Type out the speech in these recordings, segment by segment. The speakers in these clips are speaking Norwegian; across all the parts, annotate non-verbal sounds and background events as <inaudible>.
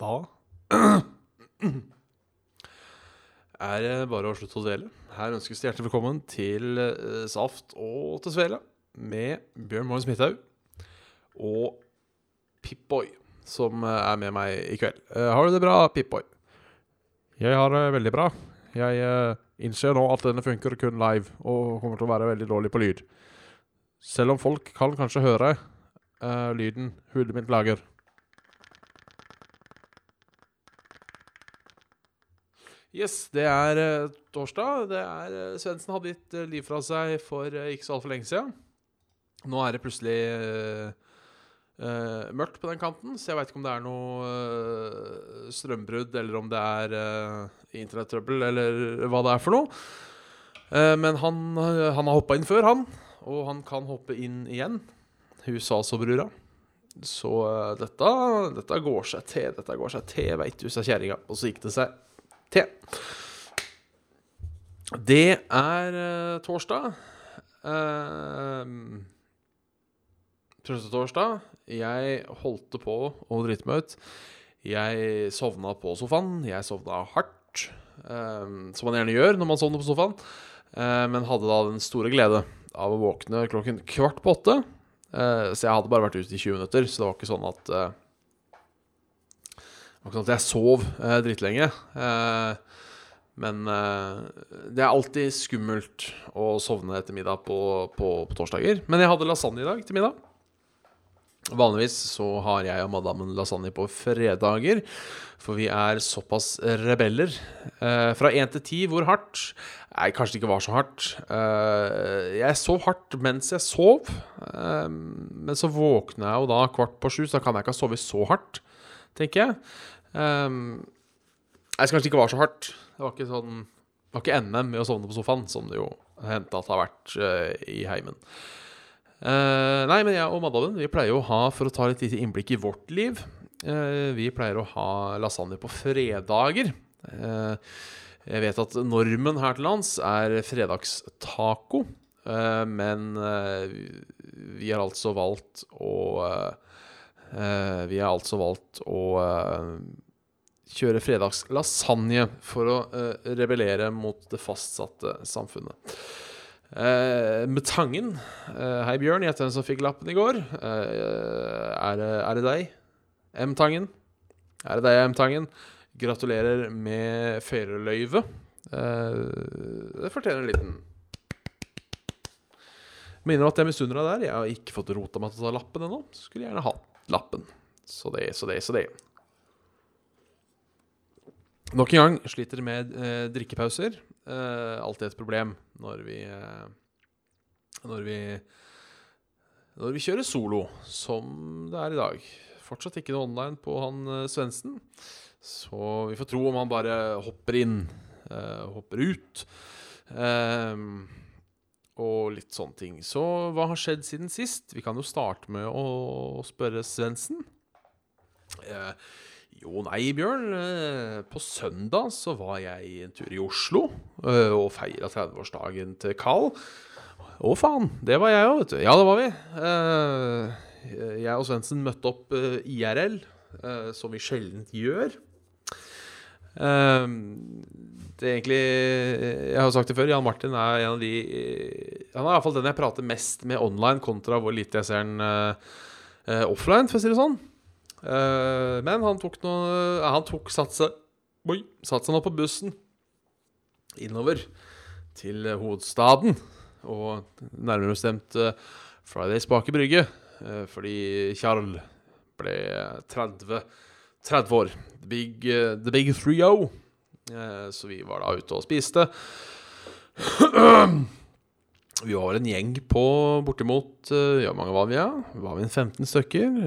Da er det bare å slutte å dvele. Her ønskes det hjertelig velkommen til eh, Saft og til Svele med Bjørn Moen Smithaug og Pip-Boy, som eh, er med meg i kveld. Eh, har du det bra, Pip-Boy? Jeg har det veldig bra. Jeg innser nå at denne funker kun live og kommer til å være veldig dårlig på lyd. Selv om folk kan kanskje høre uh, lyden hodet mitt lager. Yes, det er eh, torsdag. Det er uh, Svendsen hadde gitt eh, liv fra seg for eh, ikke så altfor lenge siden. Nå er det plutselig uh, eh, mørkt på den kanten, så jeg veit ikke om det er noe uh, strømbrudd, eller om det er uh, internettrøbbel, eller hva det er for noe. Eh, men han, eh, han har hoppa inn før, han. Og han kan hoppe inn igjen. Husasobrura. Så eh, dette, dette går seg til. Dette går seg til, veit du, sa kjerringa. Og så gikk det seg til. Det er uh, torsdag. Uh, Første torsdag. Jeg holdt på å drite meg ut. Jeg sovna på sofaen. Jeg sovna hardt, uh, som man gjerne gjør når man sovner på sofaen. Uh, men hadde da den store glede av å våkne klokken kvart på åtte. Eh, så jeg hadde bare vært ute i 20 minutter, så det var ikke sånn at ikke sånn at jeg sov eh, drittlenge. Eh, men eh, det er alltid skummelt å sovne etter middag på, på, på torsdager. Men jeg hadde lasagne i dag til middag. Vanligvis så har jeg og madammen lasagne på fredager, for vi er såpass rebeller. Eh, fra én til ti, hvor hardt? Nei, kanskje det ikke var så hardt. Eh, jeg sov hardt mens jeg sov, men så våkna jeg jo da kvart på sju, så da kan jeg ikke ha sovet så hardt, tenker jeg. Eh, jeg kanskje det ikke var så hardt. Det var ikke sånn Det var ikke NM med å sovne på sofaen, som det jo hendte at det har vært uh, i heimen. Uh, nei, men jeg og madammen vi pleier jo å ha, for å ta litt lite innblikk i vårt liv uh, Vi pleier å ha lasagne på fredager. Jeg vet at normen her til lands er fredagstaco. men vi har altså valgt å Vi har altså valgt å kjøre fredagslasagne for å eh, rebellere mot det fastsatte samfunnet. Eh, med Tangen eh, Hei, Bjørn. Gjett hvem som fikk lappen i går. Eh, er, det, er det deg? M. Tangen. Er det deg, M. Tangen? Gratulerer med førerløyve. Eh, det fortjener en liten Minner om at jeg misunner deg der. Jeg har ikke fått rota meg til å ta lappen ennå. Skulle gjerne hatt lappen. Så det, så det, så det. Nok en gang sliter med eh, drikkepauser. Eh, alltid et problem når vi eh, Når vi Når vi kjører solo, som det er i dag. Fortsatt ikke noe online på han eh, Svendsen. Så vi får tro om han bare hopper inn, eh, hopper ut. Eh, og litt sånne ting. Så hva har skjedd siden sist? Vi kan jo starte med å spørre Svendsen. Eh, jo, nei, Bjørn. eh, På søndag så var jeg en tur i Oslo eh, og feira 30-årsdagen til Carl. Å, faen. Det var jeg òg, vet du. Ja, det var vi. Eh, Jeg og Svendsen møtte opp IRL, som vi sjelden gjør. Det er egentlig Jeg har jo sagt det før, Jan Martin er en av de Han er iallfall den jeg prater mest med online, kontra hvor lite jeg ser eh, offline, for å si det sånn. Eh, men han tok noe Han tok satsa Oi, satte seg nå på bussen innover til hovedstaden. Og nærmere bestemt uh, Fridays bake brygge. Uh, fordi Kjarl ble 30, 30 år. The big, the big 3-0. så vi var da ute og spiste. <clears throat> vi var en gjeng på bortimot Ja, mange var vi, ja? Var vi en 15 stykker?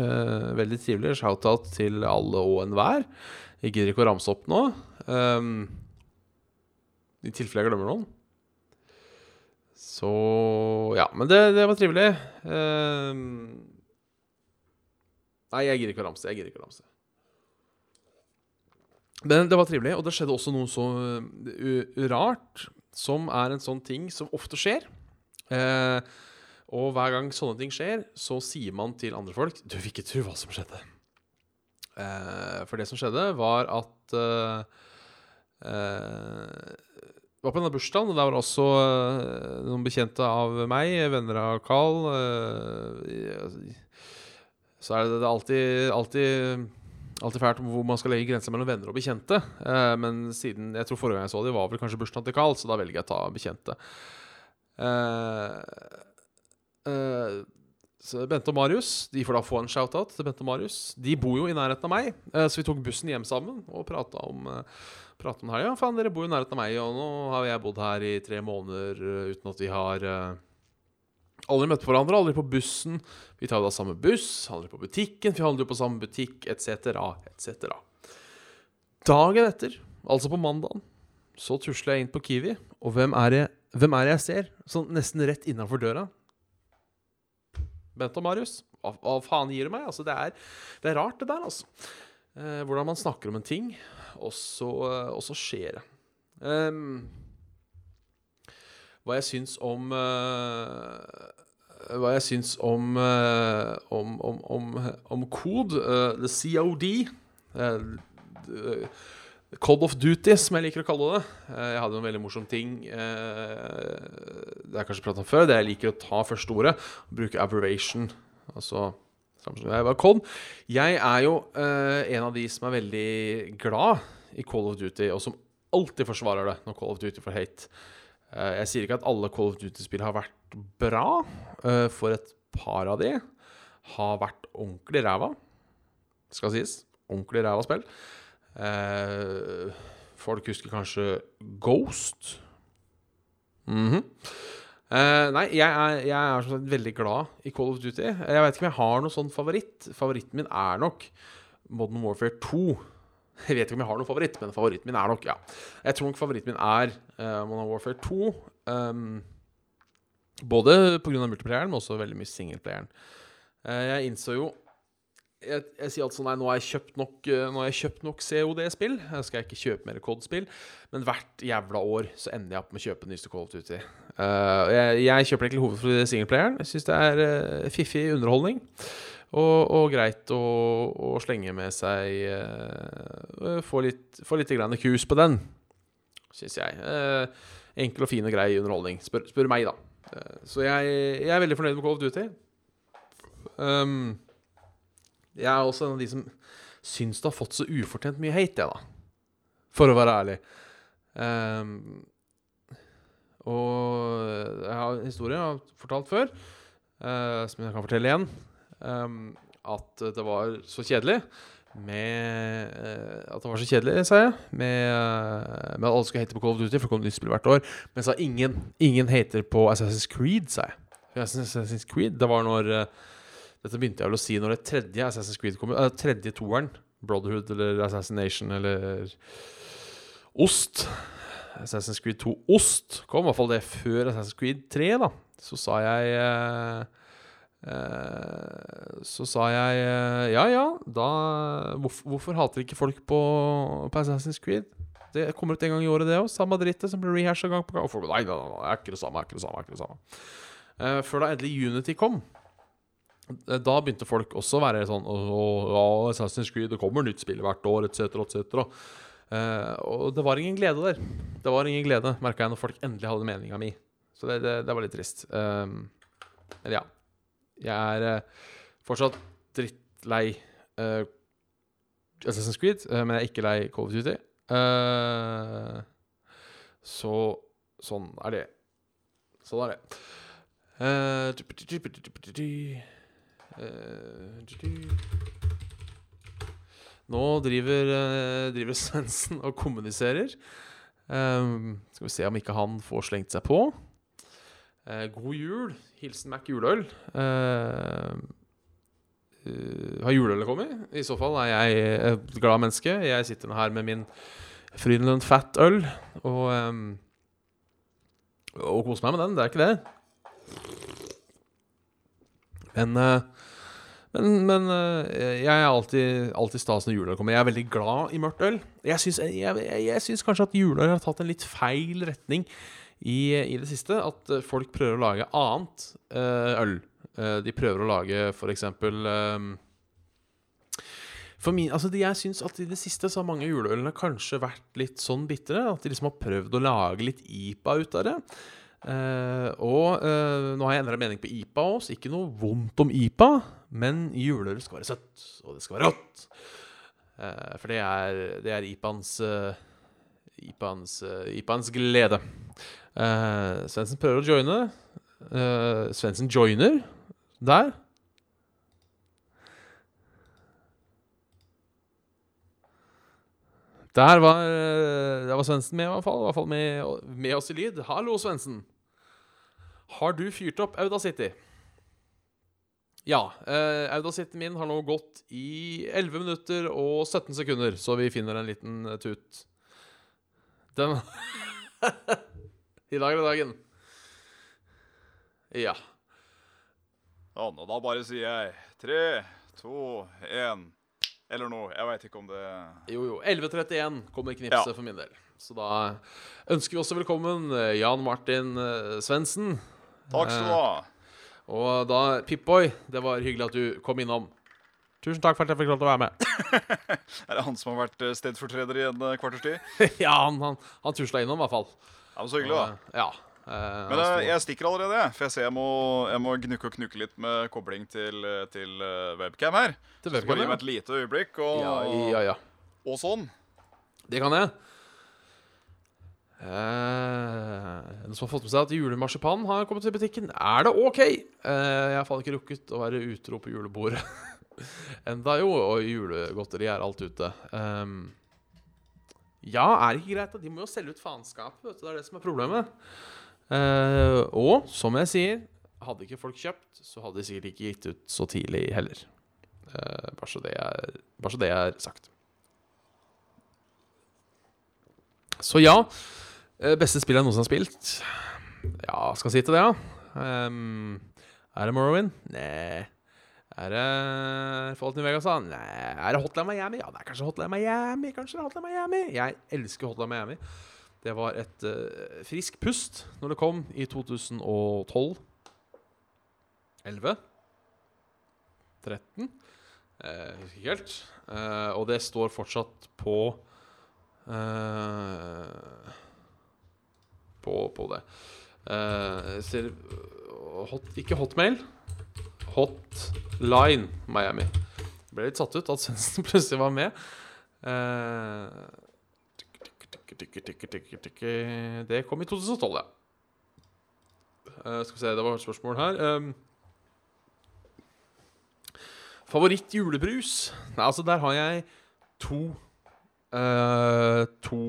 veldig trivelig. Shout-out til alle og enhver. Jeg gidder ikke å ramse opp nå. Um, I tilfelle jeg glemmer noen. Så Ja, men det, det var trivelig. Um, nei, jeg gidder ikke å ramse. Jeg gidder ikke å ramse. Men det var trivelig, og det skjedde også noe så uh, rart, som er en sånn ting som ofte skjer. Uh, og hver gang sånne ting skjer, så sier man til andre folk Du vil ikke tro hva som skjedde. Eh, for det som skjedde, var at eh, uh, var på denne bursdagen, og der var også noen bekjente av meg, venner av Carl. så er det, det alltid, alltid, alltid fælt hvor man skal legge grenser mellom venner og bekjente. men siden jeg tror forrige gang jeg så dem, var vel kanskje bursdagen til Carl, så da velger jeg å ta bekjente. Uh, Bente og Marius de får da få en shout-out til Bente og Marius. De bor jo i nærheten av meg, eh, så vi tok bussen hjem sammen og prata om, uh, om her. Ja, faen, dere bor jo i nærheten av meg, og nå har jeg bodd her i tre måneder uten at vi har aldri møtt hverandre. Aldri på bussen. Vi tar jo da samme buss, aldri på butikken, vi handler jo på samme butikk, etc., etc. Dagen etter, altså på mandagen, så tusler jeg inn på Kiwi, og hvem er det, hvem er det jeg ser? Sånn nesten rett innafor døra. Bent og Marius. Hva, hva, faen gir du meg? Altså, det, er, det er rart, det der, altså. Eh, hvordan man snakker om en ting, og så, og så skjer det. Um, hva jeg syns om uh, Hva jeg syns om, uh, om, om, om, om kode, uh, the COD Code of Duty, som jeg liker å kalle det. Jeg hadde en veldig morsom ting Det har jeg kanskje pratet om før. Det jeg liker å ta første ordet. Bruke aberration. Altså jeg var Cod. Jeg er jo en av de som er veldig glad i Call of Duty, og som alltid forsvarer det når Call of Duty får hate. Jeg sier ikke at alle Call of Duty-spill har vært bra. For et par av de har vært ordentlig ræva. Skal sies. Ordentlig ræva spill. Eh, folk husker kanskje Ghost. Mm -hmm. eh, nei, jeg er, jeg er som sagt veldig glad i Call of Duty. Jeg vet ikke om jeg har noen sånn favoritt. Favoritten min er nok Modern Warfare 2. Jeg vet ikke om jeg har noen favoritt, men favoritten min er nok ja. Jeg tror nok favoritten min er uh, Modern Warfare 2. Um, både pga. multiplayeren, men også veldig mye singelplayeren. Uh, jeg innså jo jeg, jeg, sier altså nei, nå har jeg kjøpt nok, eh, nok COD-spill. Jeg skal ikke kjøpe mer COD-spill. Men hvert jævla år så ender jeg opp med å kjøpe nyeste Call of Duty. Uh, jeg, jeg, kjøper egentlig hovedet for singleplayeren. Jeg syns det er uh, fiffig underholdning. Og, og greit å, å, slenge med seg uh, Få litt, få litt grann kus på den, syns jeg. enkel og fin og grei underholdning. Spør, spør meg, da. så jeg, er veldig fornøyd med Call of Duty. Um, jeg er også en av de som syns det har fått så ufortjent mye hate, jeg, da. For å være ærlig. Um, og jeg har en historie jeg har fortalt før, uh, som jeg kan fortelle igjen. Um, at det var så kjedelig med uh, At det var så kjedelig, sa jeg, med, uh, med at alle skulle hate på Call of Duty, for det kom nytt spill hvert år. Men jeg sa ingen, ingen hater på Assassin's Creed, sa jeg. Assassin's Creed, det var når dette begynte jeg vel å si når det tredje Assassin's Creed kom uh, Tredje toeren. Brotherhood eller Assassination eller Ost. Assassin's Creed 2 Ost kom, i hvert fall det før Assassin's Creed 3, da. Så sa jeg uh, uh, Så sa jeg ja ja, da hvorfor, hvorfor, hater ikke folk på, på Assassin's Creed? Det kommer ut en gang i året, det òg. Samme drittet som blir rehasha gang på gang. Folk nei, nei, nei, det er ikke det samme. er ikke det samme, er ikke det samme. før da endelig Unity kom, da begynte folk også å være sånn Å, ja, Assassin's Creed, det kommer nytt spill hvert år, etc., etc. Uh, og det var ingen glede der. Det var ingen glede, merka jeg når folk endelig hadde meninga mi. Så det, det, det var litt trist. Um, men ja. Jeg er uh, fortsatt drittlei uh, Assassin's Creed, uh, men jeg er ikke lei Call of Duty. Så sånn er det. Sånn er det. Uh, nå driver, uh, driver Svendsen og kommuniserer. Um, skal vi se om ikke han får slengt seg på. Uh, god jul. Hilsen Mac juleøl. Uh, har juleølet kommet? I så fall er jeg et glad menneske. Jeg sitter nå her med min Frydenlund Fat øl og, og koser meg med den. Det er ikke det. Men men, men jeg er alltid, alltid stas når juleøl kommer. Jeg er veldig glad i mørkt øl. Jeg syns, jeg, jeg, jeg syns kanskje at juleøl har tatt en litt feil retning i, i, det siste. At folk prøver å lage annet uh, øl. De prøver å lage f.eks. For min, altså de, jeg syns at i det siste så har mange juleølene kanskje vært litt sånn bitre. At de liksom har prøvd å lage litt IPA ut av det. Uh, og uh, nå har jeg endra mening på IPA også. Ikke noe vondt om IPA, men juleøl skal være søtt, og det skal være rått. Uh, for det er, det er IPAens IPAens, IPAens glede. Svendsen prøver å joine. Svendsen joiner der. Der var, der var Svendsen med, i hvert fall. I hvert fall med, med oss i lyd. Hallo, Svendsen. Har du fyrt opp Audacity? Ja. Uh, Audacity min har nå gått i 11 minutter og 17 sekunder, så vi finner en liten tut. Den <laughs> I dag er det dagen. Ja. Ja, og da bare sier jeg tre, to, én Eller noe. Jeg veit ikke om det Jo, jo. 11.31 kommer knipset ja. for min del. Så da ønsker vi også velkommen eh, Jan Martin uh, Svendsen. Takk skal du ha. Uh, og da, Pipboy, det var hyggelig at du kom innom. Tusen takk for at jeg fikk lov til å være med. <laughs> er det han som har vært stedfortreder i en kvarters tid? <laughs> ja, han, han, han tusla innom, i hvert fall. Ja, men Så hyggelig, da. Ja. Uh, men jeg, jeg, stikker allerede, for jeg ser jeg må, jeg må gnukke og knukke litt med kobling til, til uh, webcam her. Til webcam, så bare gi meg et lite øyeblikk, og, ja, ja, ja. og sånn. Det kan jeg. Uh, noen som har fått med seg at julemarsipan har kommet til butikken? Er det OK? Uh, jeg har faen ikke rukket å være utro på julebordet <laughs> enda jo, og julegodteri er alt ute. Um, ja, er det ikke greit? De må jo selge ut faenskapet. Det er det som er problemet. Uh, og som jeg sier, hadde ikke folk kjøpt, så hadde de sikkert ikke gitt ut så tidlig heller. Uh, bare, så er, bare så det er sagt. Så ja. Uh, beste spill jeg noensinne har spilt? Ja, skal si til det, ja. Um, er det Morrowind? Nei. Er det Fallout New Vegas? Nei. Er det Hotline Miami? Ja, det er kanskje Hotline Miami. Kanskje det er Hotline Miami. Jeg elsker Hotline Miami. Det var et uh, frisk pust når det kom i 2012. 11? 13? Jeg husker ikke helt. Uh, og det står fortsatt på uh, på, på det. Uh, ser, hot, ikke hotmail. Hotline Miami. Ble litt satt ut at <laughs> Svendsen plutselig var med. Uh, det kom i 2012, ja. Uh, skal vi se, det var et spørsmål her. Um, favoritt julebrus? Nei, altså, der har jeg to uh, To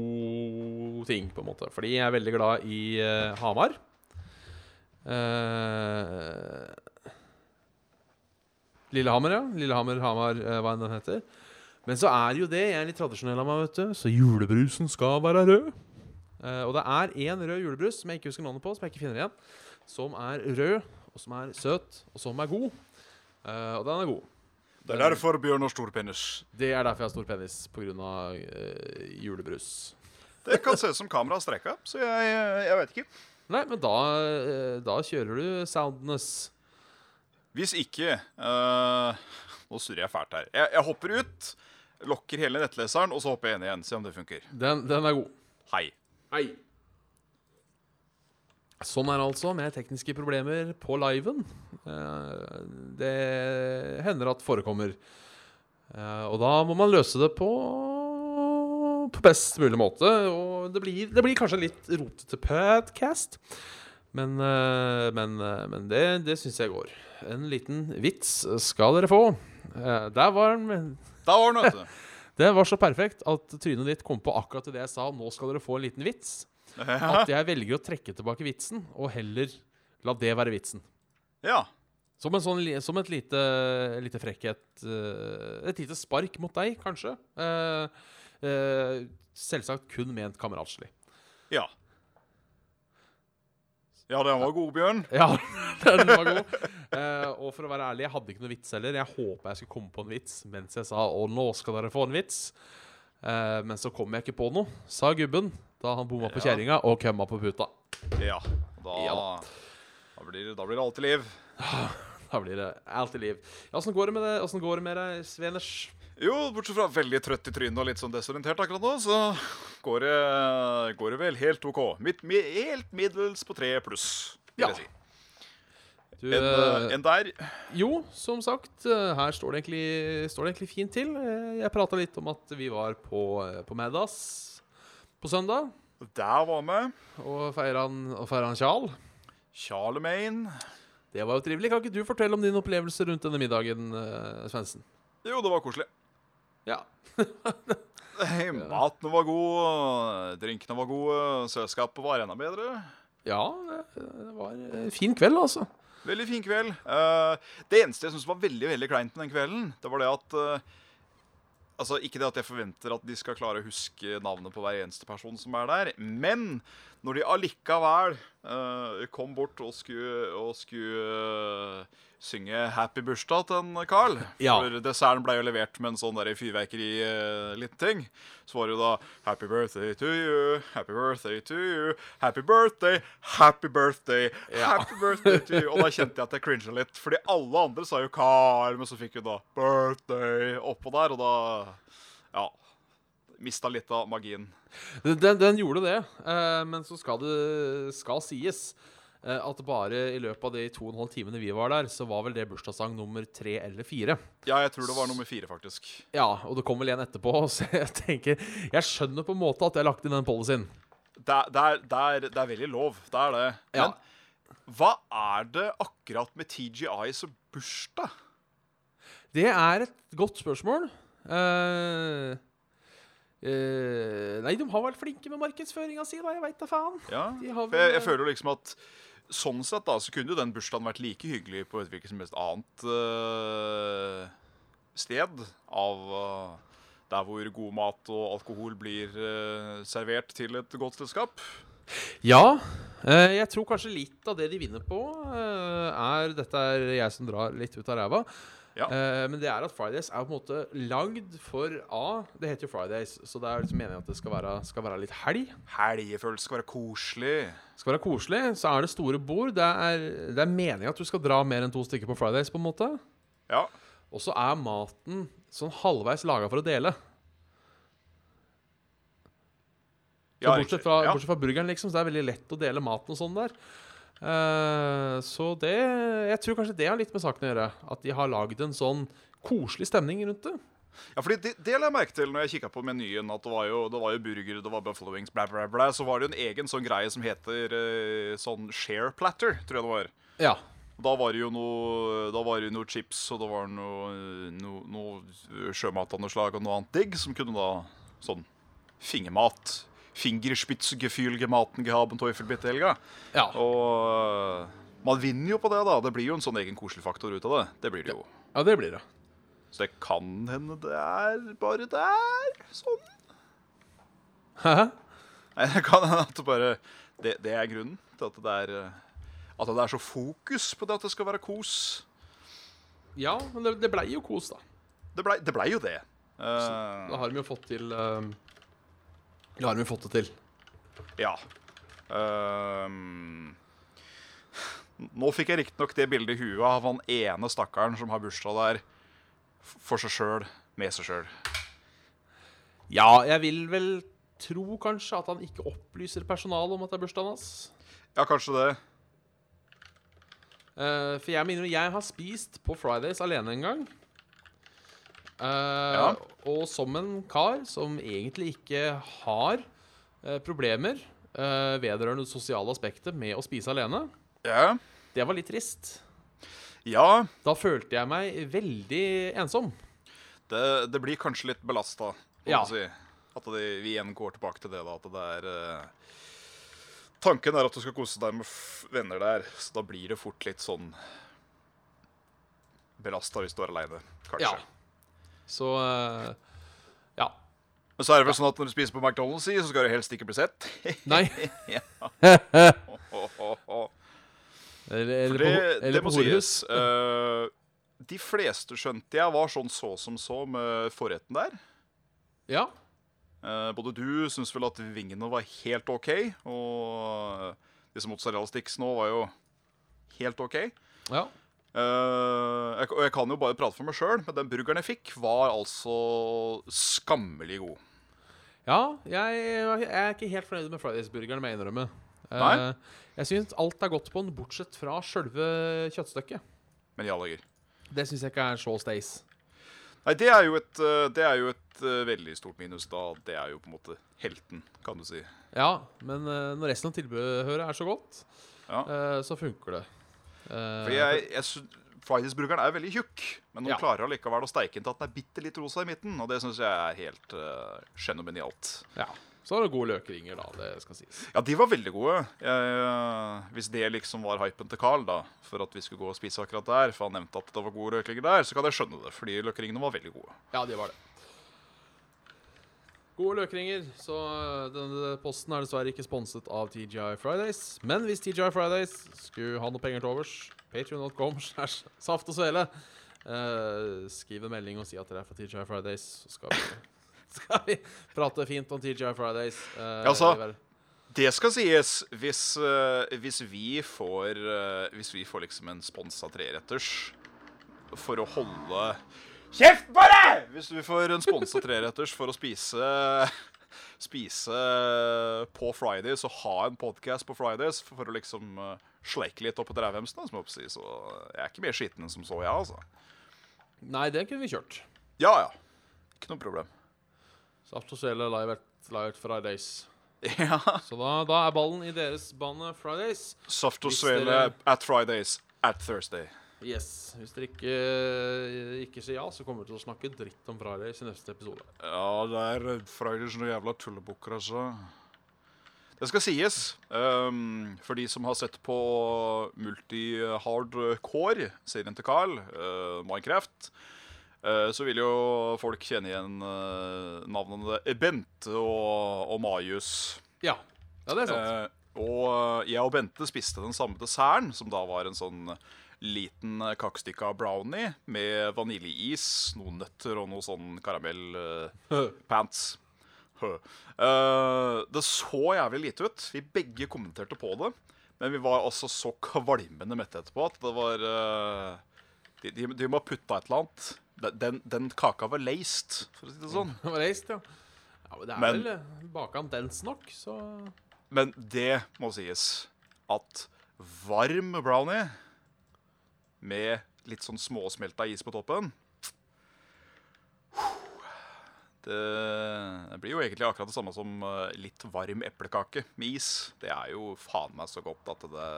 ting, på en måte. Fordi jeg er veldig glad i Hamar. Uh, Lillehammer, ja. Lillehammer, Hamar, eh, hva enn den heter. Men så er jo det Jeg er litt tradisjonell av meg, vet du. Så julebrusen skal være rød. Eh, og det er én rød julebrus som jeg ikke husker navnet på, som jeg ikke finner igjen. Som er rød, og som er søt, og som er god. Eh, og den er god. Det er derfor Bjørn har stor penis. Det er derfor jeg har stor penis, pga. Uh, julebrus. Det kan se ut som kamera har strekka, så jeg, jeg vet ikke. Nei, men da, da kjører du soundness. Hvis ikke uh, Nå surrer jeg fælt her. Jeg, jeg hopper ut. Lokker hele nettleseren, og så hopper jeg inn igjen. Se om det funker. Den, den er god. Hei. Hei. Sånn er det altså med tekniske problemer på liven. Eh, det hender at forekommer. Eh, og da må man løse det på, på best mulig måte. Og det blir, det blir kanskje litt rotete podcast. Men, eh, men, men det, det syns jeg går. En liten vits skal dere få. Der var den. Der var den, vet du. <laughs> Det var så perfekt at trynet ditt kom på akkurat det jeg sa. Nå skal dere få en liten vits. At jeg velger å trekke tilbake vitsen, og heller la det være vitsen. Ja. Som, sånn, som et lite, lite, frekkhet eh, Et lite spark mot deg, kanskje. Eh, eh, selvsagt kun ment kameratslig. Ja. Ja, den var god, Bjørn. Ja, <laughs> den var god. Uh, og for å være ærlig, jeg hadde ikke noen vits heller. Jeg håpa jeg skulle komme på en vits mens jeg sa 'Å, nå skal dere få en vits'. Uh, men så kom jeg ikke på noe, sa gubben da han bomma på ja. kjerringa og kømma på puta. Ja. Da, ja. da, blir, da blir det alltid liv. <sighs> Da blir det alltid liv. Åssen går det med det? Åssen går det med deg, Sveners? Jo, bortsett fra veldig trøtt i trynet og litt sånn desorientert akkurat nå, så går det, går det vel helt OK. Midt, helt middels på tre pluss, vil ja. jeg si. Du, en, uh, en, der? Jo, som sagt, uh, her står det, egentlig, står det egentlig fint til. Jeg prata litt om at vi var på, på Maddas på søndag. Der var vi. Og feira han Charl. Charlemagne. Det var jo trivelig. Kan ikke du fortelle om din opplevelse rundt denne middagen, Svendsen? Jo, det var koselig. Ja. Maten var god, drinkene var gode, selskapet var enda bedre. Ja, det var en fin kveld, altså. Veldig fin kveld. Uh, det eneste jeg syns var veldig veldig kleint med den kvelden, det var det at uh, Altså, Ikke det at jeg forventer at de skal klare å huske navnet på hver eneste person som er der, men når de allikevel kom bort og skulle, og skulle synge 'Happy bursdag' til en Carl. Ja. For desserten ble jo levert med en sånn fyrverkeri-liten uh, ting. Så var det jo da 'Happy birthday to you, happy birthday to you, happy birthday, happy birthday, ja. happy birthday to you'. Og da kjente jeg at jeg cringa litt, fordi alle andre sa jo 'Carl', men så fikk hun da 'birthday' oppå der, og da Ja. Mista litt av magien. Den, den gjorde det, uh, men så skal det skal sies Eh, at bare i løpet av de to og en halv timene vi var der, så var vel det bursdagssang nummer tre eller fire. Ja, jeg tror det var nummer fire, faktisk. Ja, og det kom vel en etterpå. <laughs> Så jeg tenker Jeg skjønner på en måte at jeg har lagt inn den policyen. Det, det, det, er, det er veldig lov. Det er det. Men ja. hva er det akkurat med TGI som bursdag? Det er et godt spørsmål. Uh, uh, nei, de har vært flinke med markedsføringa si, da. Jeg veit da faen. Ja, vel, jeg, jeg, føler liksom at sånn sett da, så kunne jo den bursdagen vært like hyggelig på et hvilket som helst annet uh, sted av uh, der hvor god mat og alkohol blir uh, servert til et godt selskap. Ja. jeg tror kanskje litt av det de vinner på, er Dette er jeg som drar litt ut av ræva. Ja. Uh, men det er at Fridays er på en måte lagd for A. Det heter jo Fridays, så det er liksom meningen at det skal være, skal være litt helg. Helgefølelse skal være koselig. Skal være koselig, Så er det store bord. Det er, det er meningen at du skal dra mer enn to stykker på Fridays, på en måte. Ja. Og så er maten sånn halvveis laga for å dele. Så ja, bortsett, fra, ja. bortsett fra burgeren, liksom, så det er veldig lett å dele maten og sånn der. Uh, så det Jeg tror kanskje det har litt med saken å gjøre. At de har lagd en sånn koselig stemning rundt det. Ja, fordi det, det la jeg merke til når jeg kikka på menyen. At det var, jo, det var jo burger, det var buffalo wings, bla, bla, bla. Så var det jo en egen sånn greie som heter uh, sånn share platter, tror jeg det var. Ja da var det jo noe Da var det noe chips, og det var noe, noe, noe sjømat av noe slag og noe annet digg som kunne da Sånn fingermat Fingerspitzgefühlgematen gehaben Teufelbittelga. Ja. Og man vinner jo på det, da. Det blir jo en sånn egen koselig faktor ut av det. Det blir det jo. Ja, det blir det. Så det kan hende det er bare der. Sånn. Hæ? Nei, det kan hende at det bare det, det, er grunnen til at det er At det er så fokus på det at det skal være kos. Ja, men det, det blei jo kos, da. Det blei, det ble jo det. Uh, da har vi jo fått til da har vi fått det til. Ja. Um, nå fikk jeg riktignok det bildet i huet av han ene stakkaren som har bursdag der for seg sjøl, med seg sjøl. Ja, jeg vil vel tro kanskje at han ikke opplyser personalet om at det er bursdagen hans. Ja, kanskje det. Uh, for jeg mener jeg har spist på Fridays alene en gang. Eh, Ja. Og som en kar som egentlig ikke har eh, problemer eh, vedrørende det sosiale aspektet med å spise alene. Ja. Det var litt trist. ja Da følte jeg meg veldig ensom. det, det blir kanskje litt belasta. Ja. Si. At det, vi igjen går tilbake til det, da. At det er uh, Tanken er at du skal kose deg med venner der, så da blir det fort litt sånn belasta hvis du er aleine, kanskje. Ja. Så eh, ja. Men så er det vel sånn at når du spiser på McDonald's, så skal du helst ikke bli sett. <laughs> Nei. <laughs> Eller, eller det, på, det eller på horehus. eh, de fleste skjønte jeg var sånn så som så med forretten der. Ja. Eh, både du syns vel at vingene var helt OK, og disse mozzarella sticks nå var jo helt OK. ja. Eh, jeg, og jeg kan jo bare prate for meg sjøl, men den burgeren jeg fikk, var altså skammelig god. Ja, jeg, jeg er ikke helt fornøyd med Fridays-burgeren, må jeg innrømme. Uh, jeg syns alt er godt på den, bortsett fra sjølve kjøttstykket. Men i alle dager. Det syns jeg ikke er så stays. Nei, det er jo et, eh, det er jo et uh, veldig stort minus, da. Det er jo på en måte helten, kan du si. Ja, men uh, når resten av tilbehøret er så godt, Ja. uh, så funker det. Eh, For jeg, jeg Fridays-burgeren er veldig tjukk, men hun Ja. klarer allikevel å steike den til at den er bitte litt rosa i midten, og det syns jeg er helt uh, fenomenalt. ja. Så er det gode løkringer, da. Det skal sies. Ja, de var veldig gode. Jeg, uh, hvis det liksom var hypen til Carl, da, for at vi skulle gå og spise akkurat der, for han nevnte at det var gode løkringer der, så kan jeg skjønne det, fordi løkringene var veldig gode. Ja, de var det. Gode løkringer. Så øh, denne posten er dessverre ikke sponset av TGI Fridays. Men hvis TGI Fridays skulle ha noe penger til overs, patreon.com <laughs> slash saft og svele, eh, skriv en melding og si at dere er fra TGI Fridays, så skal vi, <laughs> skal vi prate fint om TGI Fridays. eh, Ja, så- i hver- Det skal sies, hvis, uh, hvis vi får uh, Hvis vi får liksom en sponsa treretters for å holde Kjeft på deg! Hvis vi får en sponsa treretters for å spise Spise på Fridays og ha en podcast på Fridays for å liksom eh, sleike litt opp etter drevhemsene som jeg så jeg er ikke mer skitten enn som så, jeg, altså. Nei, det kunne vi kjørt. Ja, ja. Ikke noe problem. Saft og svele live at, live Fridays. Ja. Så da, da er ballen i deres bane Fridays. Saft og svele at Fridays at Thursday. Yes. Hvis dere ikke, ikke sier ja, så kommer vi til å snakke dritt om Fridays i neste episode. Ja, det er Fridays noen jævla tullebukker, altså. Det skal sies, um, for de som har sett på multi-hardcore, serien til Carl, uh, Minecraft, uh, så vil jo folk kjenne igjen uh, navnene Bente og, og Majus. Ja, ja det er sant. Eh, og jeg og Bente spiste den samme desserten, som da var en sånn liten kakestykke kakestykka brownie med vaniljeis, noen nøtter og noe sånn karamellpants. Uh, det så jævlig lite ut. Vi begge kommenterte på det. Men vi var altså så kvalmende mette etterpå at det var uh, de, de, de må ha putta et eller annet. Den, den kaka var laced, for å si det sånn. <laughs> Var reist, ja. ja men det er Men- vel eh, bakan dens nok, så Men det må sies at varm brownie med litt sånn småsmelta is på toppen det, blir jo egentlig akkurat det samme som eh, litt varm eplekake med is. Det er jo faen meg så godt at det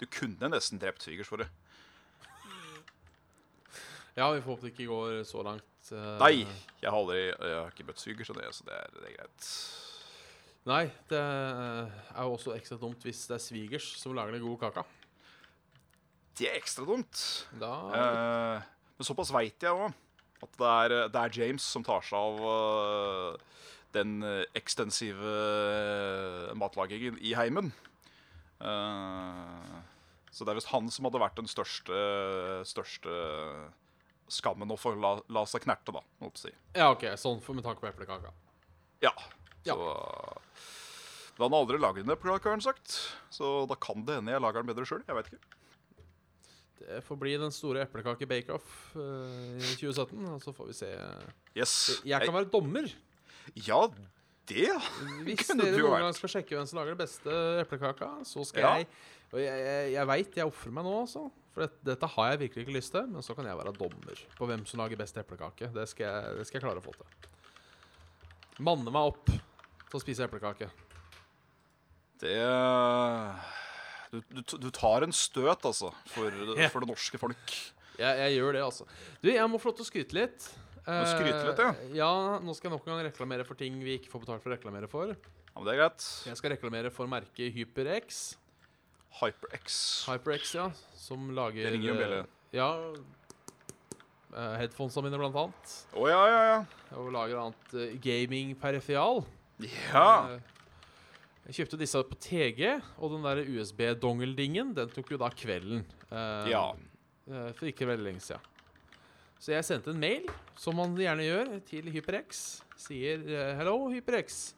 Du kunne nesten drept svigers for det. Ja, vi får håpe det ikke går så langt. eh, Nei, jeg har aldri Jeg har ikke møtt svigers, så det, så det, er, det er greit. Nei, det er jo også ekstra dumt hvis det er svigers som lager den gode kaka. Det er ekstra dumt. Da Eh, men såpass veit jeg òg at det er, det er James som tar seg av uh, den eh, ekstensive eh, matlagingen i heimen. Uh, så det er visst han som hadde vært den største, største skammen å få la, la seg knerte, da. må si. Ja, OK, sånn for med tanke på eplekaka. Ja. Ja. Så, men han har aldri lagd en eplekake, har han sagt. Så da kan det hende jeg lager den bedre sjøl. Jeg vet ikke. Det får bli den store eplekake bake-off eh, i 2017, og så får vi se. Yes. Jeg kan være dommer. Ja, det Hvis <laughs> dere Hvis dere noen gang skal sjekke hvem som lager det beste eplekaka, så skal Ja. jeg Og jeg, jeg, jeg veit jeg ofrer meg nå, altså. For dette, dette har jeg virkelig ikke lyst til. Men så kan jeg være dommer på hvem som lager best eplekake. Det skal jeg, det skal jeg klare å få til. Manne meg opp til å spise eplekake. Det du, du, du tar en støt, altså, for, <laughs> Ja. for det norske folk. Jeg, jeg gjør det, altså. Du, jeg må få lov til å skryte litt. skryte litt, ja. Eh, ja. Nå skal jeg nok en gang reklamere for ting vi ikke får betalt for å reklamere for. Ja, men det er greit. Jeg skal reklamere for merket HyperX. HyperX. HyperX, ja. Som lager Det ringer jo bjelle. eh, Ja. Headphonesene Headphonesa mine, blant annet. Å ja, ja, ja. Og lager annet uh, gaming-perifial. Ja. Eh, jeg kjøpte disse på TG, og den der USB-dongeldingen Den tok jo da kvelden. eh, Ja. eh, for ikke veldig lenge siden. Så jeg sendte en mail, som man gjerne gjør, til HyperX. Sier eh, Hello, HyperX.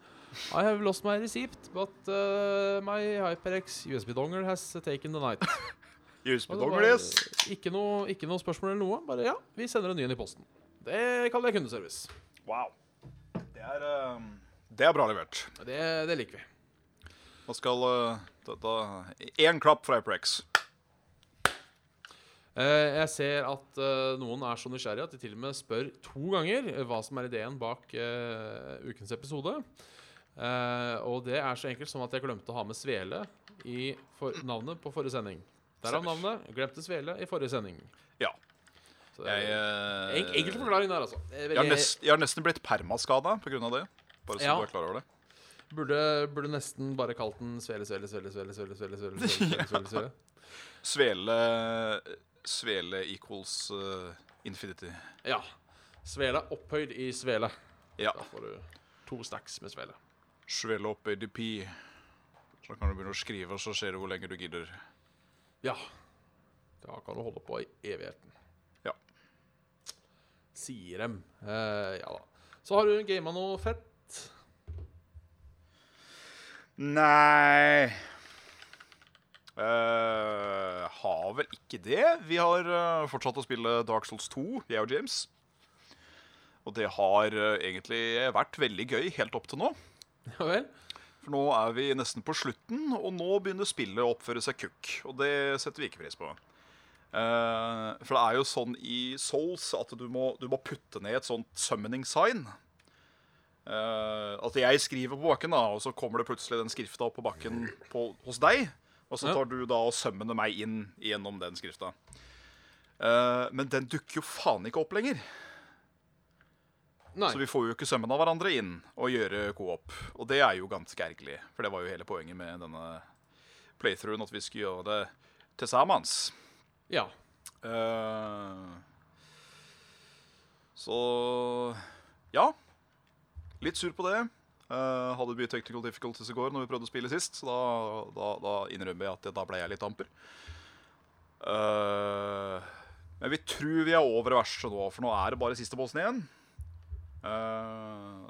I have lost my receipt, but uh, my HyperX USB-dongle has taken the night. <laughs> Det yes. Ikke noe, ikke noe spørsmål eller noe. Bare ja, vi sender en ny en i posten. Det kaller jeg kundeservice. Wow. Det er, um, det er bra levert. Det, det liker vi. Da skal uh, dette Én klapp fra HyperX. Eh, jeg ser at eh, noen er så nysgjerrige at de til og med spør to ganger eh, hva som er ideen bak eh, ukens episode. Eh, og det er så enkelt som at jeg glemte å ha med Svele i navnet på forrige sending. Derav navnet. Glemte Svele i forrige sending. Ja. Så det Jeg, er eh, en, enkel forklaring der, altså. Jeg har nesten blitt permaskada pga. det. Bare så Ja. du er klar over det. Burde, burde nesten bare kalt den Svele, Svele, Svele, Svele, Svele, Svele, Svele, Svele, <laughs> Svele, Svele. Svele Svele equals uh, infinity. Ja. Svele opphøyd i Svele. Ja. Da får du to stacks med Svele. Svele opp ADP. Så kan du begynne å skrive, og så ser du hvor lenge du gidder. Ja. Da kan du holde på i evigheten. Ja. Sier dem. Uh, ja da. Så har du gama noe fett. Nei uh, Har vel ikke det. Vi har uh, fortsatt å spille Dark Souls 2, jeg og James. Og det har uh, egentlig vært veldig gøy helt opp til nå. <laughs> Ja vel? For nå er vi nesten på slutten, og nå begynner spillet å oppføre seg kukk. Og det setter vi ikke pris på. Uh, for det er jo sånn i Souls at du må, du må putte ned et sånt summoning sign. Eh, at jeg skriver på bakken, da, og så kommer det plutselig den skrifta opp på bakken på, hos deg. Og så tar du da og sømmene meg inn gjennom den skrifta. Uh, men den dukker jo faen ikke opp lenger. Nei. Så vi får jo ikke summona hverandre inn og gjøre co-op. Og det er jo ganske ergerlig, for det var jo hele poenget med denne playthroughen, at vi skulle gjøre det til sammen. Ja. Uh, så ja. Litt sur på det. Uh, hadde mye technical difficulties i går når vi prøvde å spille sist, så da, da, da innrømmer jeg at det, da ble jeg litt amper. Uh, men vi tror vi er over verset nå, for nå er det bare siste bossen igjen. Uh,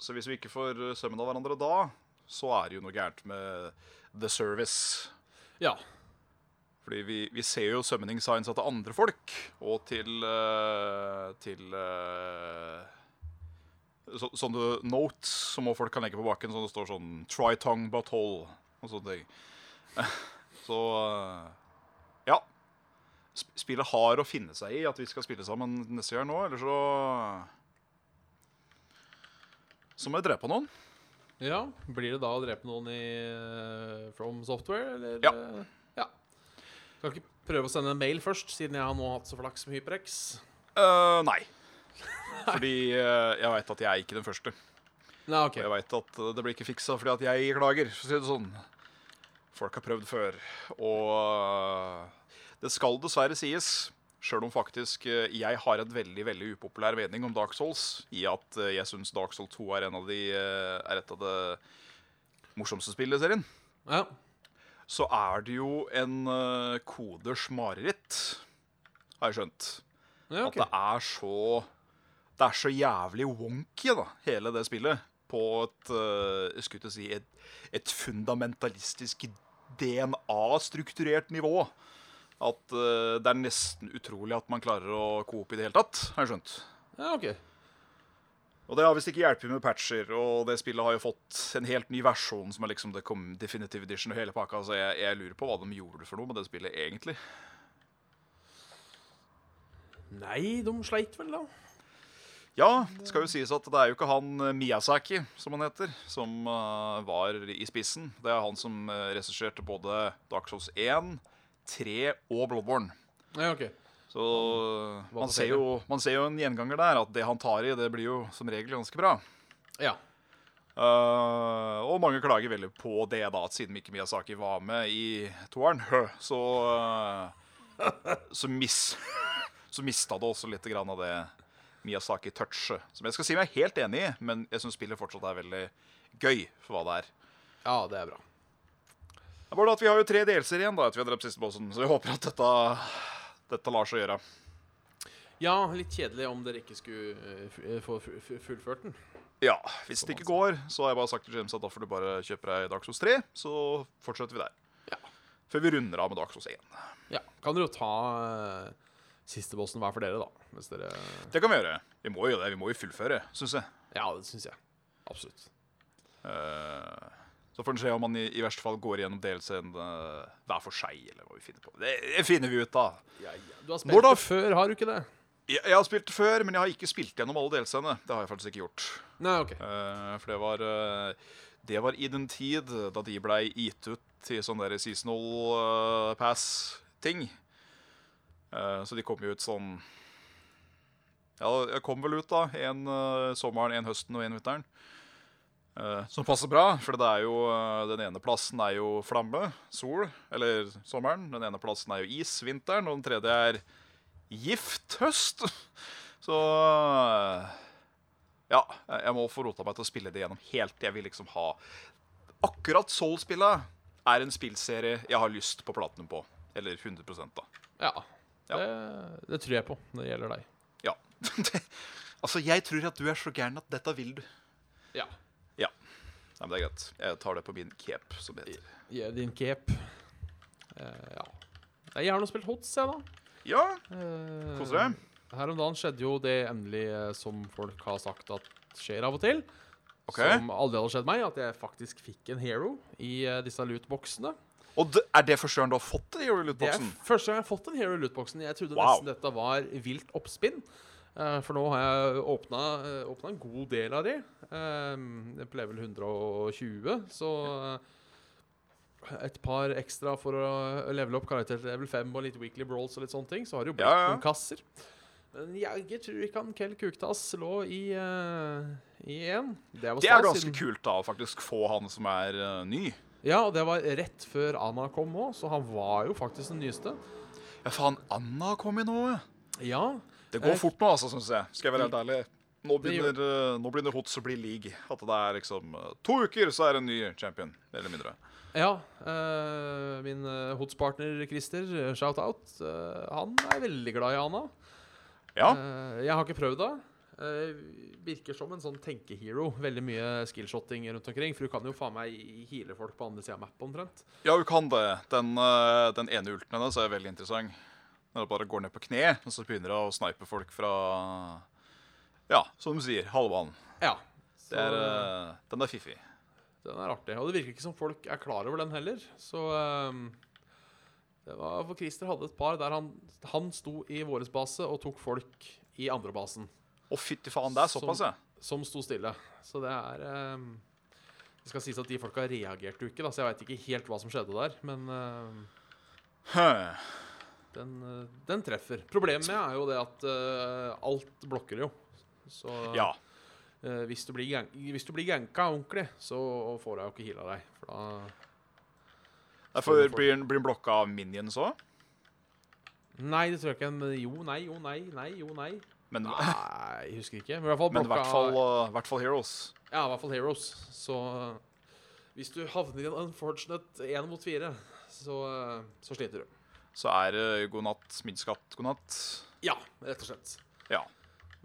så hvis vi ikke får sømmen av hverandre da, så er det jo noe gærent med the service. Ja. Fordi vi, vi ser jo summoning signs til andre folk, og til Til så, Sånne notes som folk kan legge på bakken, sånn det står sånn 'Try tongue but hole' og sånne ting. <laughs> Så eh, ja. Spillet har å finne seg i at vi skal spille sammen neste gang nå, eller så Så må jeg drepe noen. ja. Blir det da å drepe noen i eh, From Software, eller? Ja. eh, ja. Kan ikke prøve å sende en mail først, siden jeg har nå hatt så flaks med HyperX? Uh, nei. Fordi eh, jeg veit at jeg er ikke den første. Nei, okay. Og jeg veit at eh, det blir ikke fiksa fordi at jeg klager. For å si det sånn. Folk har prøvd før. Og eh, det skal dessverre sies, sjøl om faktisk jeg har en veldig veldig upopulær mening om Dark Souls, i at jeg syns Dark Souls 2 er, en av de, er et av det morsomste spillet i serien, Ja. så er det jo en koders mareritt, har jeg skjønt. ja At det er så Det er så jævlig wonky, da, hele det spillet. På et uh, jeg skulle til å si et, et fundamentalistisk DNA-strukturert nivå. At uh, det er nesten utrolig at man klarer å coope i det hele tatt, har jeg skjønt. Ja, ok. Og det har visst ikke hjulpet med patcher, og det spillet har jo fått en helt ny versjon som er liksom det kom Definitive Edition og hele pakka, så jeg, jeg lurer på hva de gjorde for noe med det spillet egentlig. Nei, de sleit vel, da. Ja, det skal jo sies at det er jo ikke han eh, Miyazaki, som han heter, som uh, var i spissen. Det er han som uh, regisserte både Dark Souls 1, 3 og Bloodborne. Ja, ok. Så man ser, jo, man ser jo en gjenganger der, at det han tar i, det blir jo som regel ganske bra. Ja. Uh, og mange klager veldig på det, da, at siden Mikke Miyazaki var med i toeren, <laughs> så så, mis, <laughs> så mista det også litt grann av det Miyazaki-touchet. Som jeg skal si meg helt enig i, men jeg syns spillet fortsatt er veldig gøy for hva det er. ja, det er bra. Det er bare at Vi har jo tre delser igjen da, etter vi har drept siste bossen, så vi håper at dette, dette lar seg gjøre. Ja, litt kjedelig om dere ikke skulle eh, eh, få fu- fu- fullført den. Ja, Hvis det ikke går, så har jeg bare sagt til James at da får du bare kjøpe deg Dark Souls 3, så fortsetter vi der. Ja. Før vi runder av med Dark Souls 1. Ja, Kan dere jo ta eh, siste bossen hver for dere, da. Dere Det kan vi gjøre. Vi må jo det. Vi må jo fullføre, syns jeg. Ja, det syns jeg. Absolutt. Uh, så får en se om man i, i verste fall går gjennom delscenen uh, eh, hver for seg, eller hva vi finner på. Det, det finner vi ut av. Ja, ja. Du har spilt da? det før, har du ikke det? Jeg, jeg har spilt det før, men jeg har ikke spilt gjennom alle DLC-ene. Det har jeg faktisk ikke gjort. Nei, ok. Uh, for det var Det var i den tid da de blei gitt ut til sånn der seasonal uh, pass-ting. Eh, så de kom jo ut sånn Ja, jeg kom vel ut, da. En eh, sommeren, en høsten og en vinteren. Eh, som passer bra, for det er jo den ene plassen er jo flamme, sol, eller sommeren. Den ene plassen er jo is, vinteren. Og den tredje er gift, høst. <laughs> Så ja, jeg må få rota meg til å spille det gjennom helt. Jeg vil liksom ha Akkurat Soul-spillet er en spillserie jeg har lyst på platinum på. Eller 100 da. Ja. Ja. Det, det tror jeg på når det gjelder deg. Ja. <laughs> Altså, jeg tror at du er så gæren at dette vil du. Ja. Ja. Nei, men det er greit. Jeg tar det på min cape, som det heter. Ja, din cape. Uh, ja. Nei, Jeg har nå spilt Hots, jeg, da. Ja, Eh, koser deg. Her om dagen skjedde jo det endelig eh, som folk har sagt at skjer av og til. Okay. Som aldri hadde skjedd meg, at jeg faktisk fikk en hero i eh, disse lootboxene. Og det, er det første gang du har fått det i Det er første gang jeg har fått en hero i lootboxen. Jeg trodde Wow. nesten dette var vilt oppspinn. Uh, for nå har jeg åpna, eh, åpna en god del av de. Um, på level 120, så eh, et par ekstra for å levele opp karakter til level 5 og litt weekly brawls og litt sånne ting. Så har det jo blitt Ja, ja. noen kasser. Men jeg tror ikke han Kel Kuktas lå i uh, i én. Det Det er ganske kult, da, å faktisk få han som er ny. Ja, og det var rett før Anna kom òg, så han var jo faktisk den nyeste. Ja, faen, Anna kom i nå. Ja. Det går Eh, fort nå, altså, syns jeg. Skal jeg være helt ærlig. Nå begynner, uh, nå begynner Hots å bli league. At det er liksom eh, To uker, så er det en ny champion. Mer eller mindre. Ja, eh, min Hots-partner Christer, eh, shout-out, eh, han er veldig glad i Anna. Ja. Eh, jeg har ikke prøvd det. Eh, virker som en sånn tenkehero. Veldig mye skillshotting rundt omkring. For du kan jo faen meg heale folk på andre sida av mappet omtrent. ja, hun kan det. Den, eh, den ene ulten hennes er veldig interessant. Når hun bare går ned på kne, og så begynner hun å snipe folk fra Ja, som du sier, halvbanen. Ja. Så, er, eh, den er fiffig. Den er artig. Og det virker ikke som folk er klar over den heller. Så ehm, det var For Christer hadde et par der han, han sto i vår base og tok folk i andre basen. Å, fytti faen, det er såpass, ja. som sto stille. Så det er ehm, Det skal sies at de folka reagerte jo ikke, da, så jeg veit ikke helt hva som skjedde der. Men ehm, den, eh, den treffer. Problemet er jo det at eh, alt blokker jo. Så Ja. eh, hvis du blir ganka ordentlig, så får jeg jo ikke heala deg. For da Derfor blir den blir den blokka av minions òg. Nei, det tror jeg ikke. Men jo, nei, jo, nei, nei, jo, nei. Men, Nei, jeg husker ikke. Men i hvert fall men hvert fall, uh, hvert fall Heroes. Ja, i hvert fall Heroes. Så hvis du havner i en unfortunate én mot fire, så, eh, så sliter du. Så er det god natt, midskatt, god natt. Ja, rett og slett. Ja.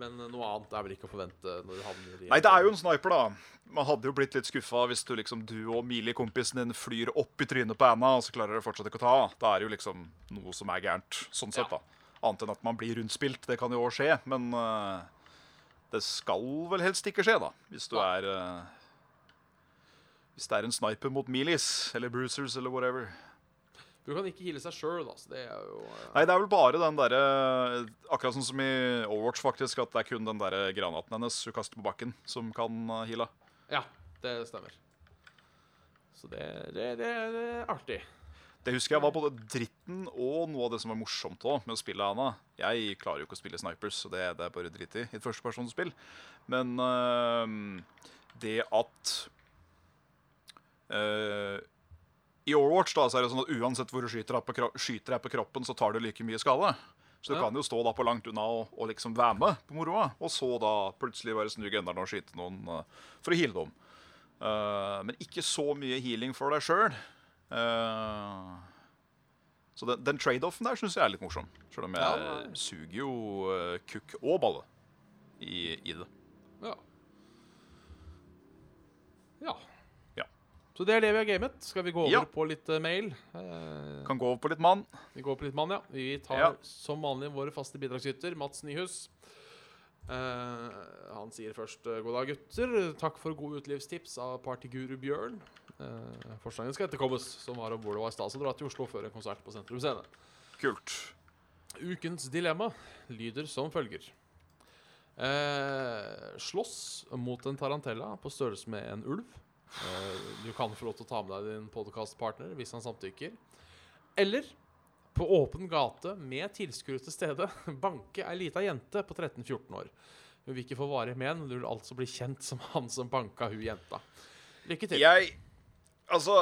Men eh, noe annet er vel ikke å forvente når du havner i Nei, det er jo en sniper, da. Man hadde jo blitt litt skuffa hvis du liksom du og Mili-kompisen din flyr opp i trynet på Anna, og så klarer dere fortsatt ikke å ta. Da er det jo liksom noe som er gærent, sånn sett, Ja. da. Annet enn at man blir rundspilt. Det kan jo òg skje, men uh, det skal vel helst ikke skje, da. Hvis du er eh, Hvis det er en sniper mot Mealies eller Bruisers eller whatever. Du kan ikke heale seg sjøl, da. Så det er jo uh... Nei, det er vel bare den derre Akkurat sånn som i Overwatch, faktisk. At det er kun den derre granaten hennes hun kaster på bakken, som kan heale. Ja, det stemmer. Så det, det, det, det er artig. Det husker jeg var både dritten og noe av det som var morsomt også, med å spille Ana. Jeg klarer jo ikke å spille snipers, så det, det er bare dritt i i et førstepersonsspill. Men øhm, det at øh, I Overwatch da, så er det sånn at uansett hvor du skyter deg på, skyter deg på kroppen, så tar du like mye skade. Så du Ja. kan jo stå da på langt unna og, og liksom være med på moroa, og så da plutselig bare snu gunneren og skyte noen øh, for å heale dem. Uh, men ikke så mye healing for deg sjøl. Så den, den trade-offen der syns jeg er litt morsom. Selv om jeg Ja. suger jo uh, kukk og balle i, i det. Ja. Ja. Ja. Så det er det vi har gamet. Skal vi gå over Ja. på litt uh, mail? Uh, Kan gå over på litt mann. vi går på litt mann, ja. Vi tar som vanlig våre faste bidragsyter, Mats Nyhus. Eh, han sier først eh, god dag, gutter. Takk for gode utelivstips av partyguru Bjørn. Uh, forslagene skal etterkommes, som var hvor det var stas å dra til Oslo før en konsert på Sentrum Scene. Kult. Ukens dilemma lyder som følger. Uh, slåss mot en tarantella på størrelse med en ulv. Uh, du kan få lov til å ta med deg din podkastpartner hvis han samtykker. Eller på åpen gate med tilskuere til stede <laughs> banke ei lita jente på 13-14 år. Hun vil ikke få varige men, du vil altså bli kjent som han som banka hun jenta. Lykke til. Jeg Altså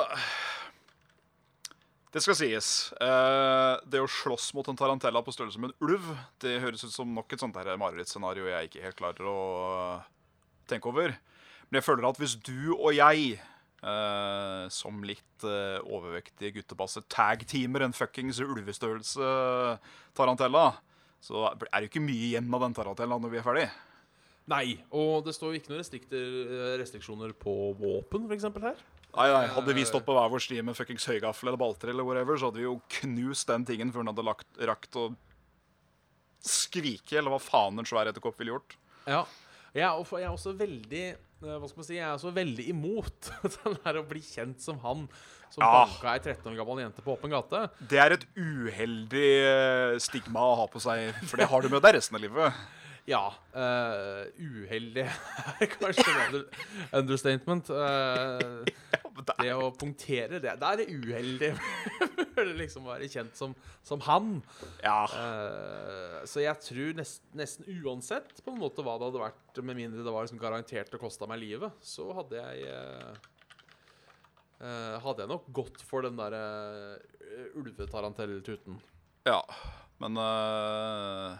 Det skal sies. Eh, det å slåss mot en tarantella på størrelse med en ulv, det høres ut som nok et sånt marerittscenario jeg ikke helt klarer å eh, tenke over. Men jeg føler at hvis du og jeg, eh, som litt eh, overvektige guttebasser, tag-teamer en fuckings ulvestørrelse tarantella, så er det jo ikke mye igjen av den tarantellaen når vi er ferdig. Nei, og det står jo ikke noen restrikter, restriksjoner på våpen, f.eks. her. Nei, nei, Hadde vi stått på hver vår sti med fuckings høygaffel eller balter, eller whatever, så hadde vi jo knust den tingen før den hadde lagt, rakt å skrike, eller hva faen en svær edderkopp ville gjort. Ja. Jeg er, også- jeg er også veldig eh, Hva skal man si Jeg er også veldig imot <laughs> den der å bli kjent som han som Ja. banka ei 13 år gammel jente på åpen gate. Det er et uheldig eh, stigma å ha på seg, for det har du med deg resten av livet. Ja. Uh, uheldig er kanskje under, understatement. Uh, <laughs> Ja, det å punktere, det, det er det uheldig. <laughs> å liksom være kjent som, som han. ja. Uh, så jeg tror nest, nesten uansett på en måte hva det hadde vært, med mindre det var liksom garantert å koste meg livet, så hadde jeg Hadde jeg nok gått for den derre uh, ulvetarantelltuten. ja. Men eh,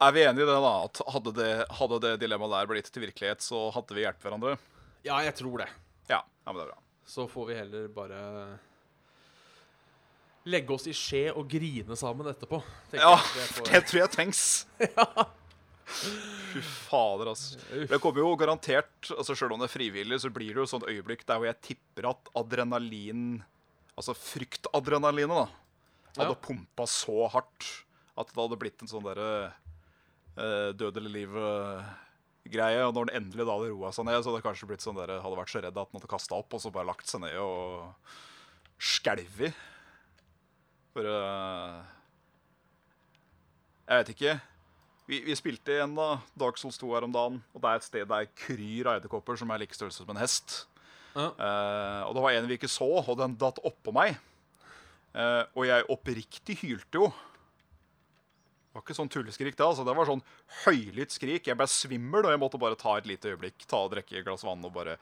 Er vi enige i det, da? At hadde det, hadde det dilemmaet der blitt til virkelighet, så hadde vi hjulpet hverandre? Ja, jeg tror det. Ja. ja, men det er bra. Så får vi heller bare legge oss i skje og grine sammen etterpå. Ja, jeg. Det <laughs> det tror jeg trengs. <laughs> Fy fader, altså. Det kommer jo garantert altså Selv om det er frivillig, så blir det jo et sånt øyeblikk der hvor jeg tipper at adrenalin Altså fryktadrenalinet, da, hadde Ja. pumpa så hardt at det hadde blitt en sånn derre eh, død eller liv-greie. Og når den endelig da hadde roa seg ned, så hadde det kanskje blitt sånn der, hadde vært så redd at den hadde kasta opp, og så bare lagt seg ned og skjelvet. For uh, Jeg vet ikke. Vi, vi spilte igjen da, Dark Souls 2 her om dagen, og det er et sted der kryr av edderkopper som er like størrelse som en hest. Ja. Uh, og det var en vi ikke så, og den datt oppå meg. Uh, og jeg oppriktig hylte jo. Det var ikke sånn tulleskrik, da. altså. Det var sånn høylytt skrik. Jeg ble svimmel, og jeg måtte bare ta et lite øyeblikk, ta og drikke et glass vann og bare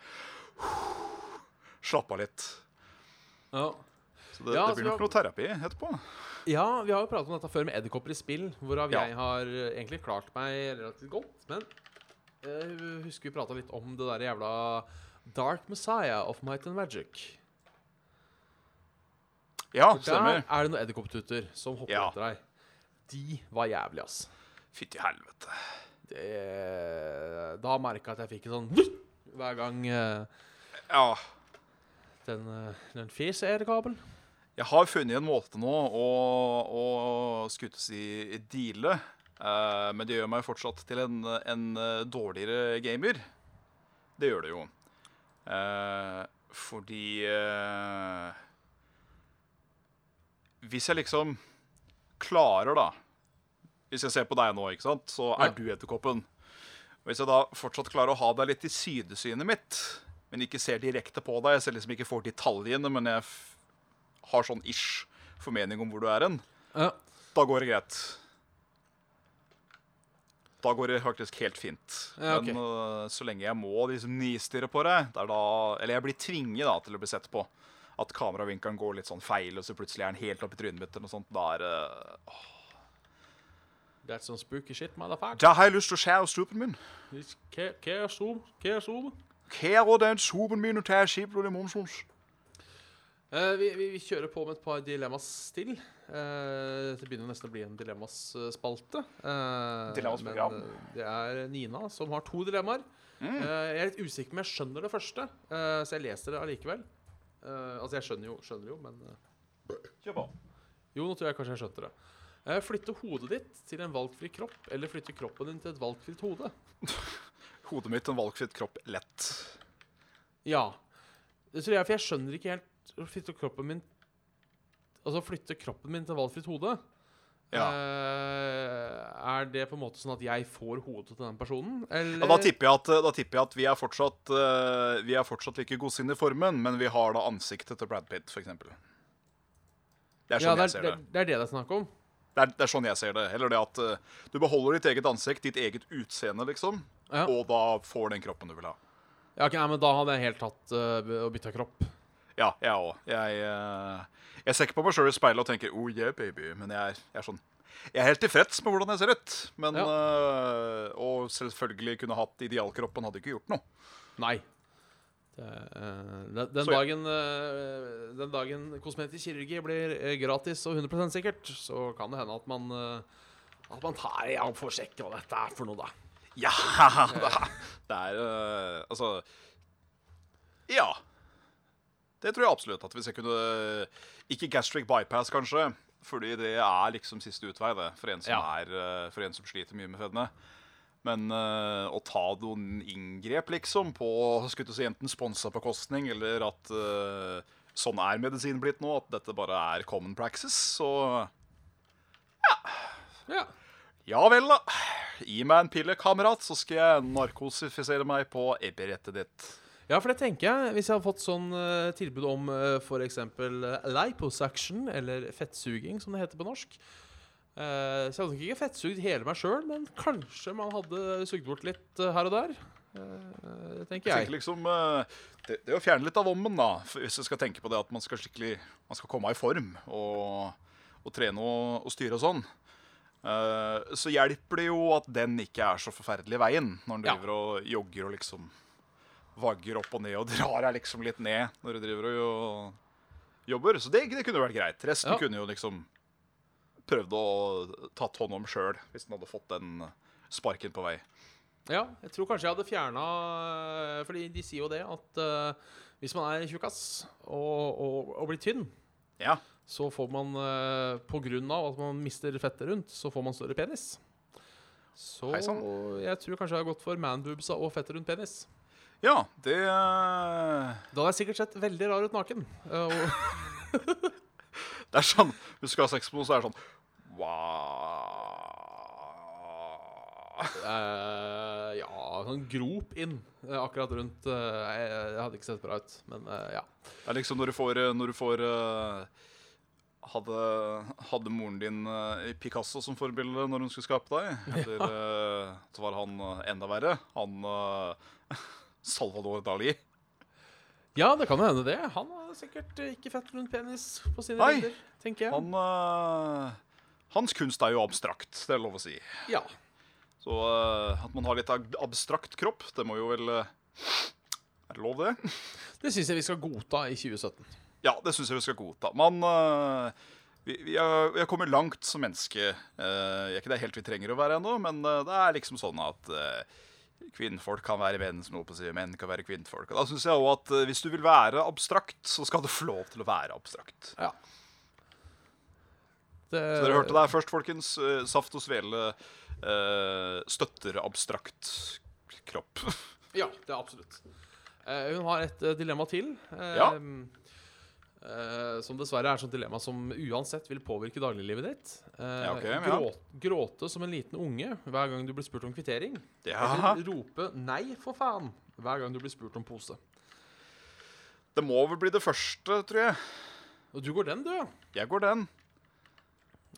slappe av litt. Ja. Så det, Ja, det altså, blir nok har- noe terapi etterpå. Ja, vi har jo pratet om dette før med edderkopper i spill, hvorav Ja. jeg har eh, egentlig klart meg relativt godt. Men jeg husker vi prata litt om det der jævla Dark Messiah of Might and Magic. Ja, Der stemmer. er det noen edderkopptuter som hopper Ja. etter deg. De var jævlig, ass. Fytti helvete. Det, da merka jeg at jeg fikk en sånn <laughs> hver gang eh, Ja. den, uh, den fes. Jeg har funnet en måte nå å, å skulle til å si deale Eh, men det gjør meg fortsatt til en, en eh, dårligere gamer. Det gjør det jo. Eh, fordi eh, Hvis jeg liksom klarer, da Hvis jeg ser på deg nå, ikke sant, så er Ja. du edderkoppen. Hvis jeg da fortsatt klarer å ha deg litt i sidesynet mitt, men ikke ser direkte på deg, jeg ser liksom ikke får detaljene, men jeg har sånn ish formening om hvor du er hen, Ja. da går det greit. Da går det faktisk helt fint. Ja, okay. Men uh, så lenge jeg må liksom nistirre på deg, det er da, eller jeg blir tvinget da til å bli sett på, at kameravinkelen går litt sånn feil, og så plutselig er den helt opp i trynet mitt, eller noe sånt, da er det åh, That's some spooky shit, motherfucker. Da har jeg lyst til å skjære strupen min. Hva er zoom. Kære den strupen min, og tar skipet i momsons. Uh, vi, vi, vi kjører på med et par dilemmas til. Uh, det begynner nesten å bli en dilemmas-spalte. Eh, Dilemmas-program. men, eh, det er Nina som har to dilemmaer. Mm. Eh, jeg er litt usikker om jeg skjønner det første, eh, så jeg leser det allikevel. Eh, altså, jeg skjønner jo, skjønner jo men eh, Kjør på. Jo, nå tror jeg kanskje jeg skjønte det. Eh, flytte hodet ditt til en valgfri kropp, eller flytte kroppen din til et valgfritt hode? <laughs> Hodet mitt til en valgfritt kropp lett. Ja. Det tror jeg, for jeg skjønner ikke helt Flytte kroppen min Altså flytte kroppen min til valgfritt hode. Ja. Uh, er det på en måte sånn at jeg får hodet til den personen? Eller Ja, da, tipper at, da tipper jeg at vi er fortsatt uh, Vi er fortsatt like godsinne i formen, men vi har da ansiktet til Brad Pitt, f.eks. Det er ja, sånn er, jeg ser er, det. det, det er det det er snakk om. Det er, det er sånn jeg ser det. Eller det at uh, du beholder ditt eget ansikt, ditt eget utseende, liksom, Ja. og da får den kroppen du vil ha. Ja, okay, nei, men da hadde jeg helt tatt og bytta kropp. Ja, jeg òg. Jeg, øh, jeg ser ikke på meg sjøl i speilet og tenker 'oh yeah, baby', men jeg jeg er sånn Jeg er helt tilfreds med hvordan jeg ser ut. Men Ja. øh, Og selvfølgelig kunne hatt idealkroppen hadde ikke gjort noe. Nei. Det, øh, den, den, dagen, øh, den dagen kosmetisk kirurgi blir eh, gratis og 100 sikkert, så kan det hende at man eh, At man tar ja, får sjekke hva dette er for noe, da. Ja! <laughs> Det er, det er Altså Ja. Det tror jeg absolutt. At hvis jeg kunne Ikke gastric bypass, kanskje. Fordi det er liksom siste utvei, det. For en som, Ja. er, øh, for en som sliter mye med fedme. Men uh, å ta noen inngrep, liksom, på skulle si, enten sponsa bekostning, eller at uh, sånn er medisin blitt nå, at dette bare er common praxis, så Ja. ja vel, da. Gi meg en pille, kamerat, så skal jeg narkosifisere meg på epirettet ditt. Ja, for det tenker jeg. Hvis jeg hadde fått sånn uh, tilbud om uh, f.eks. Uh, liposuction, eller fettsuging, som det heter på norsk uh, Så jeg hadde ikke fettsugd hele meg sjøl, men kanskje man hadde sugd bort litt eh, her og der. Uh, det tenker Jeg jeg. liksom eh, det, det å fjerne litt av vommen, da. Hvis du skal tenke på det at man skal skikkelig Man skal komme i form og, og trene og, og styre og sånn. Uh, så hjelper det jo at den ikke er så forferdelig i veien når Ja. driver og jogger og liksom vagger opp og ned og <laughs> drar deg liksom litt ned når du driver og jo- jobber. Så det, det kunne vært greit. Resten Ja. kunne jo liksom prøvd å tatt hånd om sjøl, hvis den hadde fått den sparken på vei. Ja, jeg tror kanskje jeg hadde fjerna Fordi de sier jo det at uh, hvis man er tjukkas og, og, og blir tynn, Ja. så får man uh, av at man mister fettet rundt, så får man større penis. Så Heisann. jeg tror kanskje jeg har gått for manboobsa og fettet rundt penis. Ja, det eh, Da hadde jeg sikkert sett veldig rar ut naken. eh, <laughs> Det er sånn Hvis du skal ha sex med noen, så er det sånn Wow. uh, ja, sånn grop inn eh, akkurat rundt uh, jeg, jeg hadde ikke sett bra ut, men uh, ja. Det er liksom når du får, når du får eh, hadde, hadde moren din uh, Picasso som forbilde når hun skulle skape deg? <laughs> Eller eh, så var han eh, enda verre. Han eh, <laughs> Salvador Dali. Ja, det kan jo hende det. Han har sikkert ikke fett rundt penis på sine Nei. bilder, tenker jeg. Han uh, Hans kunst er jo abstrakt, det er lov å si. Ja. Så uh, at man har litt abstrakt kropp, det må jo vel uh, Er det lov, det? Det syns jeg vi skal godta i 2017. Ja, det syns jeg vi skal godta. Man øh, vi, vi, har, vi har kommet langt som menneske. Uh, ikke det helt vi trenger å være ennå, men det er liksom sånn at kvinnfolk kan være menn, som noe på å menn kan være kvinnfolk. Og da syns jeg òg at øh, hvis du vil være abstrakt, så skal du få lov til å være abstrakt. Ja. Det, Så dere hørte det her først, folkens. Eh, Saft og Svele uh, støtter abstrakt kropp. <laughs> Ja, det er absolutt. Eh, hun har et eh, dilemma til. eh, Ja. Eh, som dessverre er et sånt dilemma som uansett vil påvirke dagliglivet ditt. Uh, Ja, ok, ja. gråte som en liten unge hver gang du blir spurt om kvittering. Ja. Eller rope 'nei, for faen' hver gang du blir spurt om pose. Det må vel bli det første, tror jeg. Og du går den, du, ja. Jeg går den.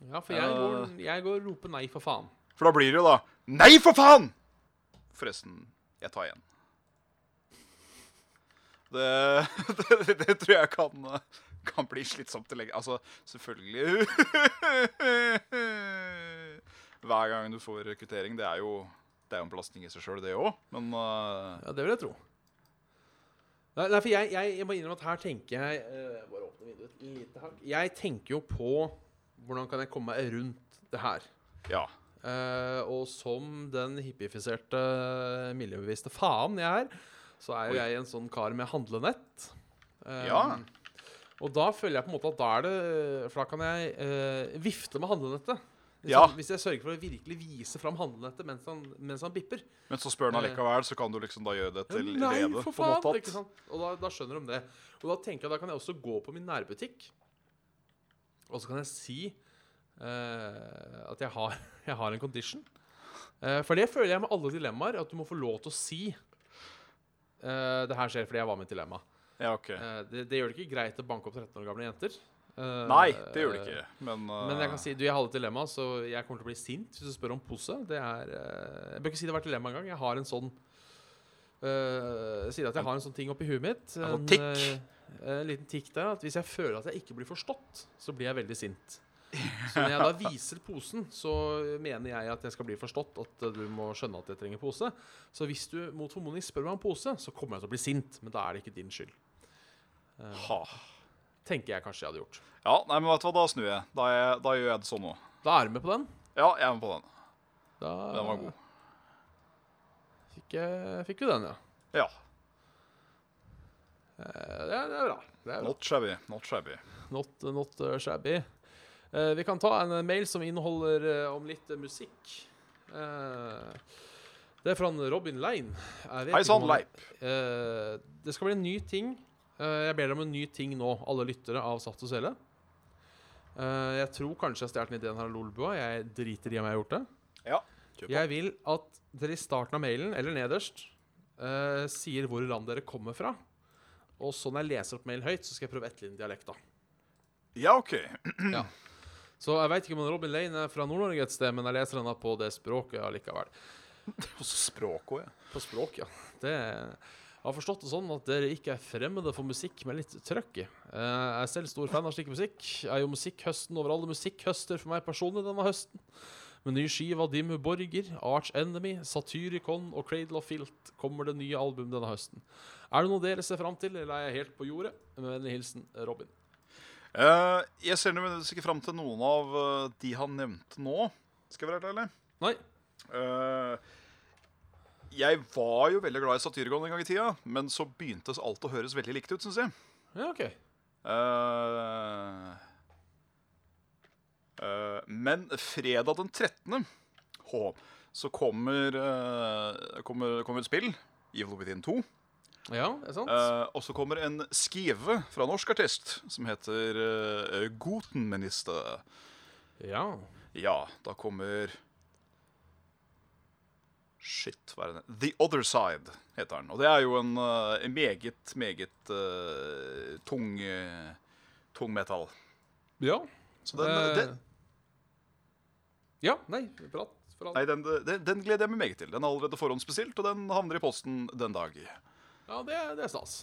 Ja, for jeg uh, går, jeg går rope 'nei, for faen'. For da blir det jo da Nei, for faen! Forresten, jeg tar igjen. Det, <laughs> det, det tror jeg kan, kan bli slitsomt å legge Altså, selvfølgelig <laughs> Hver gang du får rekruttering, det er jo det er jo en belastning i seg sjøl, det òg. Men uh... Ja, det vil jeg tro. Nei, nei for jeg, jeg, jeg må innrømme at her tenker jeg uh, Bare åpne vinduet et lite hakk. Jeg tenker jo på hvordan kan jeg komme meg rundt det her. ja. Uh, og som den hippiefiserte, miljøbevisste faen jeg er, så er jo jeg en sånn kar med handlenett. Um, Ja. Og da føler jeg på en måte at da er det For da kan jeg uh, vifte med handlenettet. Hvis, Ja. jeg, hvis jeg sørger for å virkelig vise fram handlenettet mens han, mens han bipper. Men så spør han allikevel, så kan du liksom da gjøre det til Nei, rede. for faen! På Ikke sant? Og da, da skjønner de det. Og da tenker jeg da kan jeg også gå på min nærbutikk, og så kan jeg si uh, at jeg har, <laughs> jeg har en condition. Uh, for det føler jeg med alle dilemmaer, at du må få lov til å si eh, Det her skjer fordi jeg var med i et dilemma. Ja, ok. uh, det, det gjør det ikke greit å banke opp 13 år gamle jenter. Uh, Nei, det gjør det ikke. Men, Men jeg kan si, du, jeg hadde et dilemma, så jeg kommer til å bli sint hvis du spør om pose. Det er Jeg bør ikke si det har vært dilemma engang. Jeg har en sånn uh, sier at jeg har en sånn ting oppi huet mitt. En sånn en liten tikk der. At hvis jeg føler at jeg ikke blir forstått, så blir jeg veldig sint. Så når jeg da viser posen, så mener jeg at jeg skal bli forstått. At eh, du må skjønne at jeg trenger pose. Så hvis du mot formodning spør meg om pose, så kommer jeg til å bli sint. Men da er det ikke din skyld. ha. Tenker jeg kanskje jeg hadde gjort. Ja, nei, men vet du hva, da snur jeg. Da, jeg, da gjør jeg det sånn nå. Da er du med på den. Ja, jeg er med på den. Da Den var god. Fikk, fikk vi den, ja. Ja. Eh, Det er, det er bra. Det er bra. Not shabby. Not shabby. Not, not uh, shabby. Eh, vi kan ta en eh, mail som inneholder eh, om litt musikk. Det er fra Robin Lein. Hei sann, Leip. Det skal bli en ny ting. Jeg ber dere om en ny ting nå, alle lyttere av Saft og Sele. Jeg tror kanskje jeg har stjålet den ideen her av Lolbua. Jeg driter i om jeg har gjort det. Ja. Jeg vil at dere i starten av mailen, eller nederst, sier hvor land dere kommer fra. Og så når jeg leser opp mailen høyt, så skal jeg prøve å etterligne dialekta. Ja, OK. <clears throat> Ja. Så jeg veit ikke om Robin Lane er fra Nord-Norge et sted, men jeg leser henne på det språket allikevel. På så språk òg, ja. På språk, ja. Det jeg har forstått det sånn at dere ikke er fremmede for musikk med litt trøkk i. Eh, Jeg er selv stor fan av slik musikk. Jeg er jo musikkhøsten over alle musikkhøster for meg personlig denne høsten. Med ny skive av Dimmu Borger, Arch Enemy, Satyricon og Cradle of Filt kommer det nye album denne høsten. Er det noe dere ser fram til, eller er jeg helt på jordet? Med vennlig hilsen Robin. Eh, jeg ser nødvendigvis ikke fram til noen av eh, de han nevnte nå. Skal jeg være helt ærlig? Nei. Eh, jeg var jo veldig glad i Satyrgon en gang i tida, men så begynte alt å høres veldig likt ut, syns jeg. Ja, OK. Men fredag den 13. H, så kommer, kommer, kommer et spill, Evil Within 2. Ja, det er sant. Eh, og så kommer en skive fra norsk artist som heter uh, Gotenminister. ja. Ja, da kommer Shit, hva er det? The Other Side heter den. Og det er jo en, uh, en meget, meget uh, tung, uh, tung metal. Ja. Så den, Eh, den, Ja, nei, prat. Nei, den, den, den gleder jeg meg meget til. Den er allerede forhåndsbestilt, og den havner i posten den dag. Ja, det, det er stas.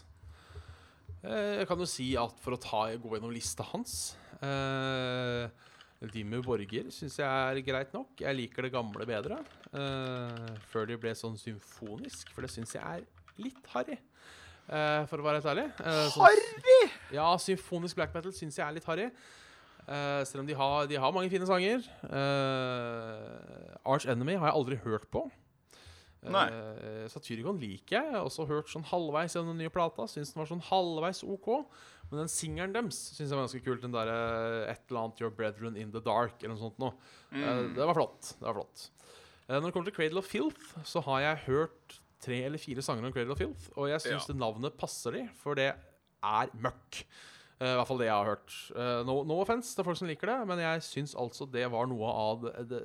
Eh, Jeg kan jo si at for å ta, gå gjennom lista hans eh, Dimmu Borger syns jeg er greit nok. Jeg liker det gamle bedre. Eh, før de ble sånn symfonisk, for det syns jeg er litt harry. Eh, for å være helt ærlig. Eh, sånn- Harry! Ja, symfonisk black metal syns jeg er litt harry. Eh, selv om de har, de har mange fine sanger. Eh, Arch Enemy har jeg aldri hørt på. Nei. Uh, Satyricon liker jeg. Jeg har også hørt sånn halvveis gjennom den nye plata. Syns den var sånn halvveis OK. Men den singelen deres syns jeg var ganske kult. Den derre et eller annet 'Your Brethren in the Dark' eller noe sånt noe. Eh, det var flott. Det var flott. Eh, når det kommer til Cradle of Filth, så har jeg hørt tre eller fire sanger om Cradle of Filth, og jeg syns Ja. det navnet passer de, for det er møkk. Eh, I hvert fall det jeg har hørt. Eh, no, no offense til folk som liker det, men jeg syns altså det var noe av det, det,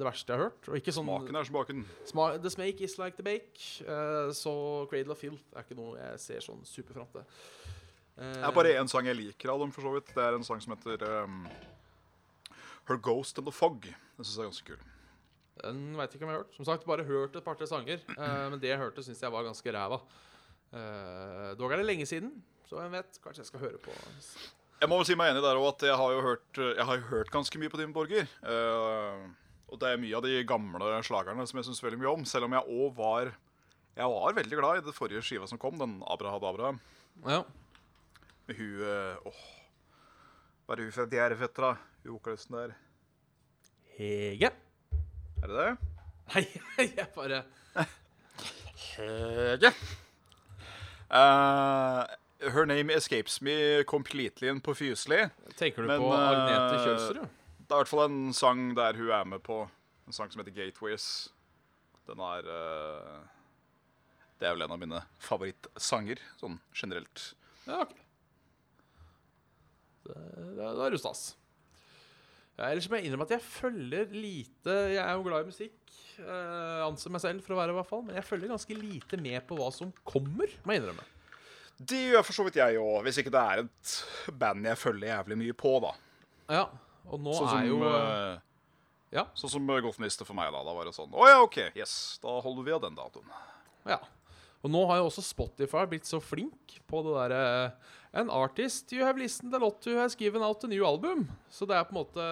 det verste jeg har hørt. Og ikke sånn Smaken er smaken. Sma the smake is like the bake. Uh, så Cradle of Filth er ikke noe jeg ser sånn superfram til. Uh, Det er bare én sang jeg liker av dem, for så vidt. Det er en sang som heter um, Her Ghost and the Fog. Den syns jeg er ganske kul. Den veit ikke om jeg har hørt. Som sagt, bare hørt et par-tre sanger. Uh, men det jeg hørte, syns jeg var ganske ræva. Dog er det lenge siden, så hvem vet. Kanskje jeg skal høre på Jeg må vel si meg enig der òg at jeg har jo hørt, jeg har hørt ganske mye på Dim Borger. Uh, og det er mye av de gamle slagerne som jeg syns veldig mye om. Selv om jeg òg var Jeg var veldig glad i det forrige skiva som kom, den Abrahadabra. Ja. Med hun eh, Åh Hva er det hun fra Djervetra? Hun vokalisten der. Hege. Er det det? Nei, <laughs> jeg bare <laughs> Hege. Eh, her name escapes me completely på Fusely Tenker du Men, på Agnete eh, Kjølsrud? Det er i hvert fall en sang der hun er med på. En sang som heter Gateways. Den er uh, Det er vel en av mine favorittsanger, sånn generelt. Ja, ok. Det, da, er du stas. Ja, ellers må jeg innrømme at jeg følger lite Jeg er jo glad i musikk. Uh, anser meg selv for å være, i hvert fall. Men jeg følger ganske lite med på hva som kommer, må jeg innrømme. Det gjør for så vidt jeg òg, hvis ikke det er et band jeg følger jævlig mye på, da. Ja, og nå Sånn som, er jo uh, Ja. sånn som Golfminister for meg, da. Da var det sånn Å ja, OK, yes. Da holder vi av den datoen. Ja. Og nå har jo også Spotify blitt så flink på det derre An artist you have listened a lot to has given out a new album. Så det er på en måte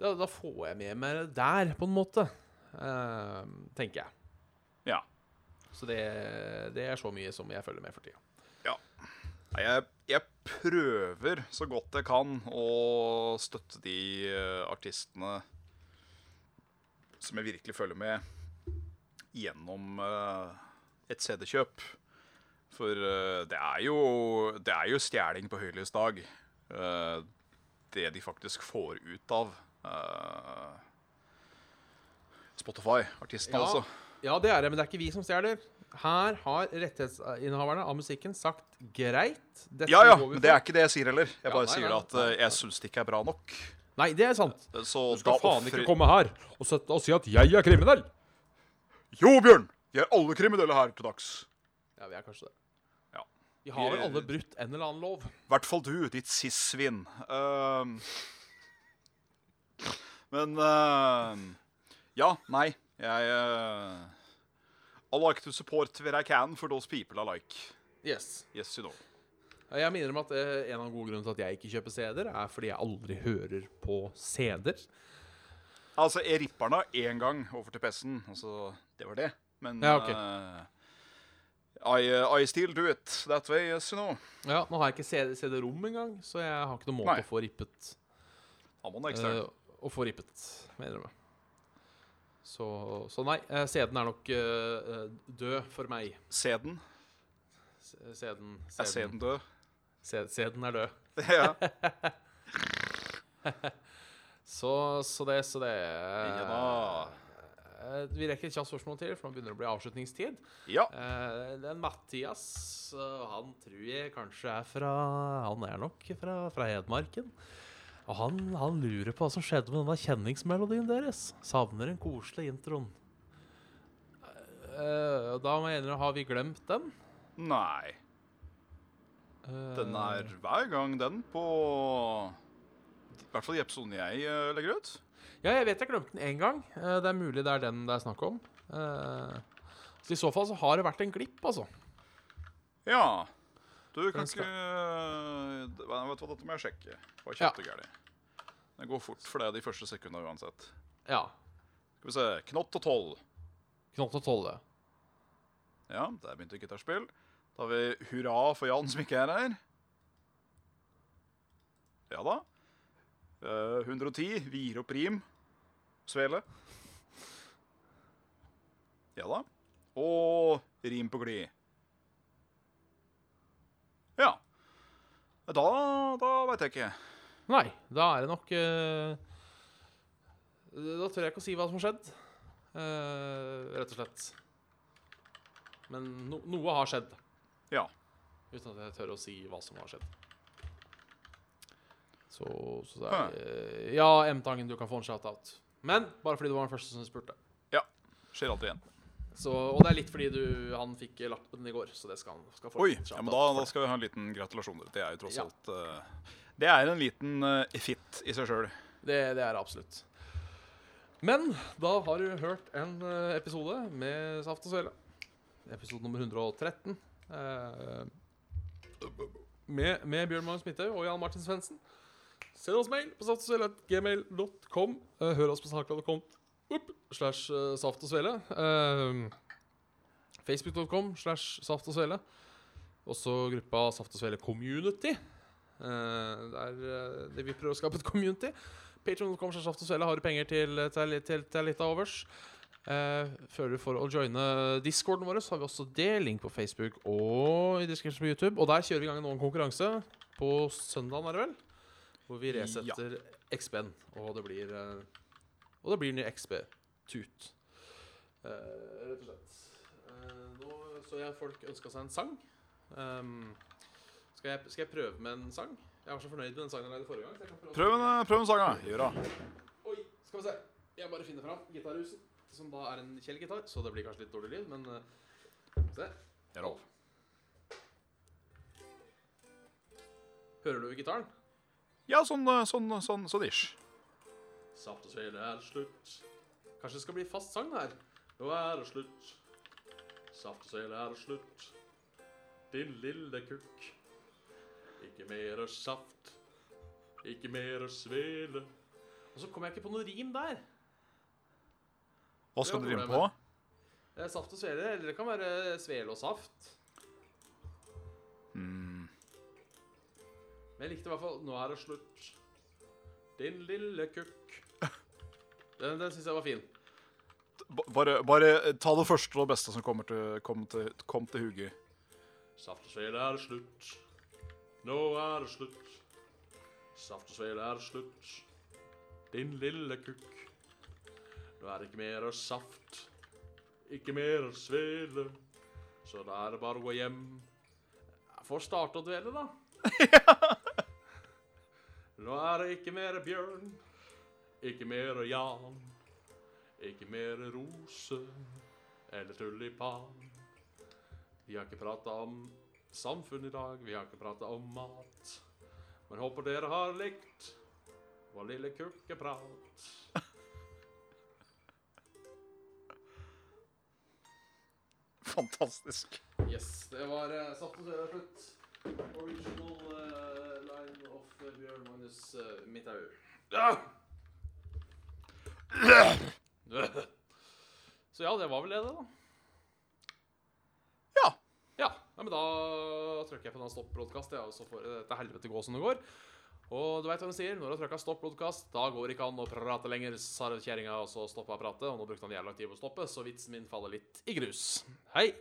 Da, da får jeg med meg det der, på en måte. Uh, tenker jeg. Ja. Så det, det er så mye som jeg følger med for tida. Ja. Jeg, jeg prøver så godt jeg kan å støtte de eh, artistene som jeg virkelig følger med, gjennom eh, et CD-kjøp. For eh, det er jo Det er jo stjeling på høylys dag. eh, det de faktisk får ut av eh, Spotify. Artistene, Ja. altså. Ja, det er det, men det er ikke vi som stjeler. Her har rettighetsinnehaverne av musikken sagt greit. Ja, ja, men det er ikke det jeg sier heller. Jeg Ja, bare nei, sier nei, at nei, eh, jeg syns det ikke er bra nok. Nei, det er sant. Så Du skal faen offrer- ikke komme her og, og si at jeg er kriminell. Jo, Bjørn! Vi er alle kriminelle her til dags. Ja, vi er kanskje det. Ja. Vi har vel alle brutt en eller annen lov. I hvert fall du, ditt sis-svin. Ehm. men uh, Ja, nei. Jeg uh, I like to support where I can for those people I like. Yes. Yes, you know. Jeg minner om at eh, en av de gode grunnene til at jeg ikke kjøper CD-er, er fordi jeg aldri hører på CD-er. Altså, jeg ripper den én gang over til PC-en. Altså, det var det. Men Ja, okay. uh, I, uh, I still do it that way, yes, you know. Ja, Nå har jeg ikke CD CD-rom engang, så jeg har ikke noen måte Nei. å få rippet. Har man ekstern. Uh, å få rippet, mener jeg. Så, så nei, sæden er nok eh, eh, død for meg. Sæden? Sæden Er CD-en død? Sæden er død. <laughs> ja. <laughs> Så, så det, så det Ja. Eh, Vi rekker et kjapt spørsmål til, for nå begynner det å bli avslutningstid. ja. Eh, den Mathias, eh, han tror jeg kanskje er fra Han er nok fra, fra Hedmarken. Og han, han lurer på hva som skjedde med denne kjenningsmelodien deres. Savner den koselige introen. Uh, da må jeg innrømme, har vi glemt den? Nei. Uh, Den er hver gang den på I hvert fall i episoden jeg uh, legger ut. Ja, jeg vet jeg glemte den én gang. Eh, det er mulig det er den det er snakk om. Eh, så I så fall så har det vært en glipp, altså. Ja. Du kan ikke eh, Vet du hva, dette må jeg sjekke. Hva Ja. kjøpte ja. gærent? Det går fort, for det er de første sekundene uansett. Ja. Skal vi se. Knott og tolv. Knott og tolle. Ja, der begynte gitarspill. Da har vi hurra for Jan som ikke er her. Ja da. Uh, 110. Vir opp rim. Svele. Ja da. Og rim på glid. Ja. Da, da veit jeg ikke. Nei, da er det nok uh, Da tør jeg ikke å si hva som har skjedd. uh, rett og slett. Men no, noe har skjedd. Ja. Uten at jeg tør å si hva som har skjedd. Så, så er uh, Ja, M-Tangen, du kan få en shout-out. Men bare fordi du var den første som spurte. Ja. Skjer alltid igjen. Så, og det er litt fordi du, han fikk lappen i går, så det skal han skal få Oi, ja, men da, da skal vi ha en liten gratulasjon. Det er jo tross Ja. alt uh, Det er en liten uh, fit i seg sjøl. Det, det er det absolutt. Men da har du hørt en eh, episode med Saft og Svele. Episode nummer 113. eh, med, med Bjørn Magnus Midthaug og Jan Martin Svendsen. Send oss mail på saftogsvele.gmail.com. Hør oss på snakla.com slash uh, saft og svele. Uh, Facebook.com slash saft og svele. Også gruppa Saft og Svele Community. Uh, der eh, det vi prøver å skape et community. Patreon.com slash Saft og Svele har du penger til, til, til, til litt av overs. Uh, føler du for å joine discorden vår, så har vi også det. Link på Facebook og i description på YouTube. Og der kjører vi i gang en konkurranse på søndagen, er det vel? Hvor vi resetter XB-en. Og det blir eh, Og det blir ny XB Tut. Eh, rett og slett. Eh, nå så jeg folk ønska seg en sang. Um, skal, jeg, skal jeg prøve med en sang? Jeg var så fornøyd med den sangen jeg lagde forrige gang. Prøv en, prøv en sang, da. Gjør det. Oi, skal vi se. Jeg bare finner fram gitarhuset, som da er en Kjell-gitar, så det blir kanskje litt dårlig lyd, men uh, se. Det er lov. Hører du gitaren? Ja, sånn, sånn, sånn, sånn ish. Saft og svele er slutt. Kanskje det skal bli fast sang her. Nå er det slutt. Saft og svele er slutt. Din lille kukk. Ikke mer saft. Ikke mer svele. Og så kom jeg ikke på noe rim der. Hva skal du rime på? Er saft og svele, eller det kan være svele og saft. Mm. Men jeg likte i hvert fall 'Nå er det slutt'. Din lille kukk. Den, den syns jeg var fin. Bare, bare ta det første og det beste som kommer til, kom til, kom til huget. Saft og svele er det slutt. Nå er det slutt. Saft og svele er det slutt. Din lille kukk. Nå er det ikke mer saft. Ikke mer svele. Så da er det bare å gå hjem. Jeg får starte å dvele, da. <laughs> Nå er det ikke mer bjørn. Ikke mer Jan. Ikke mer rose eller tulipan. Vi har ikke prata om samfunn i dag, vi har ikke prata om mat. Men håper dere har likt vår lille kukkeprat. <laughs> Fantastisk. Yes, det var uh, satt og svele slutt. Original uh, line of uh, Bjørn Magnus uh, Midthaug. Ah! Så ja, det var vel det, da. Ja. Ja, nei, men da trykker jeg på den stopp-broadcast, og så får det til helvete gå som det går. Og du veit hva de sier. Når du har trykka stopp-broadcast, da går det ikke an å prate lenger, sa kjerringa, og så stoppa pratet. Og nå brukte han jævla tid på å stoppe, så vitsen min faller litt i grus. Hei!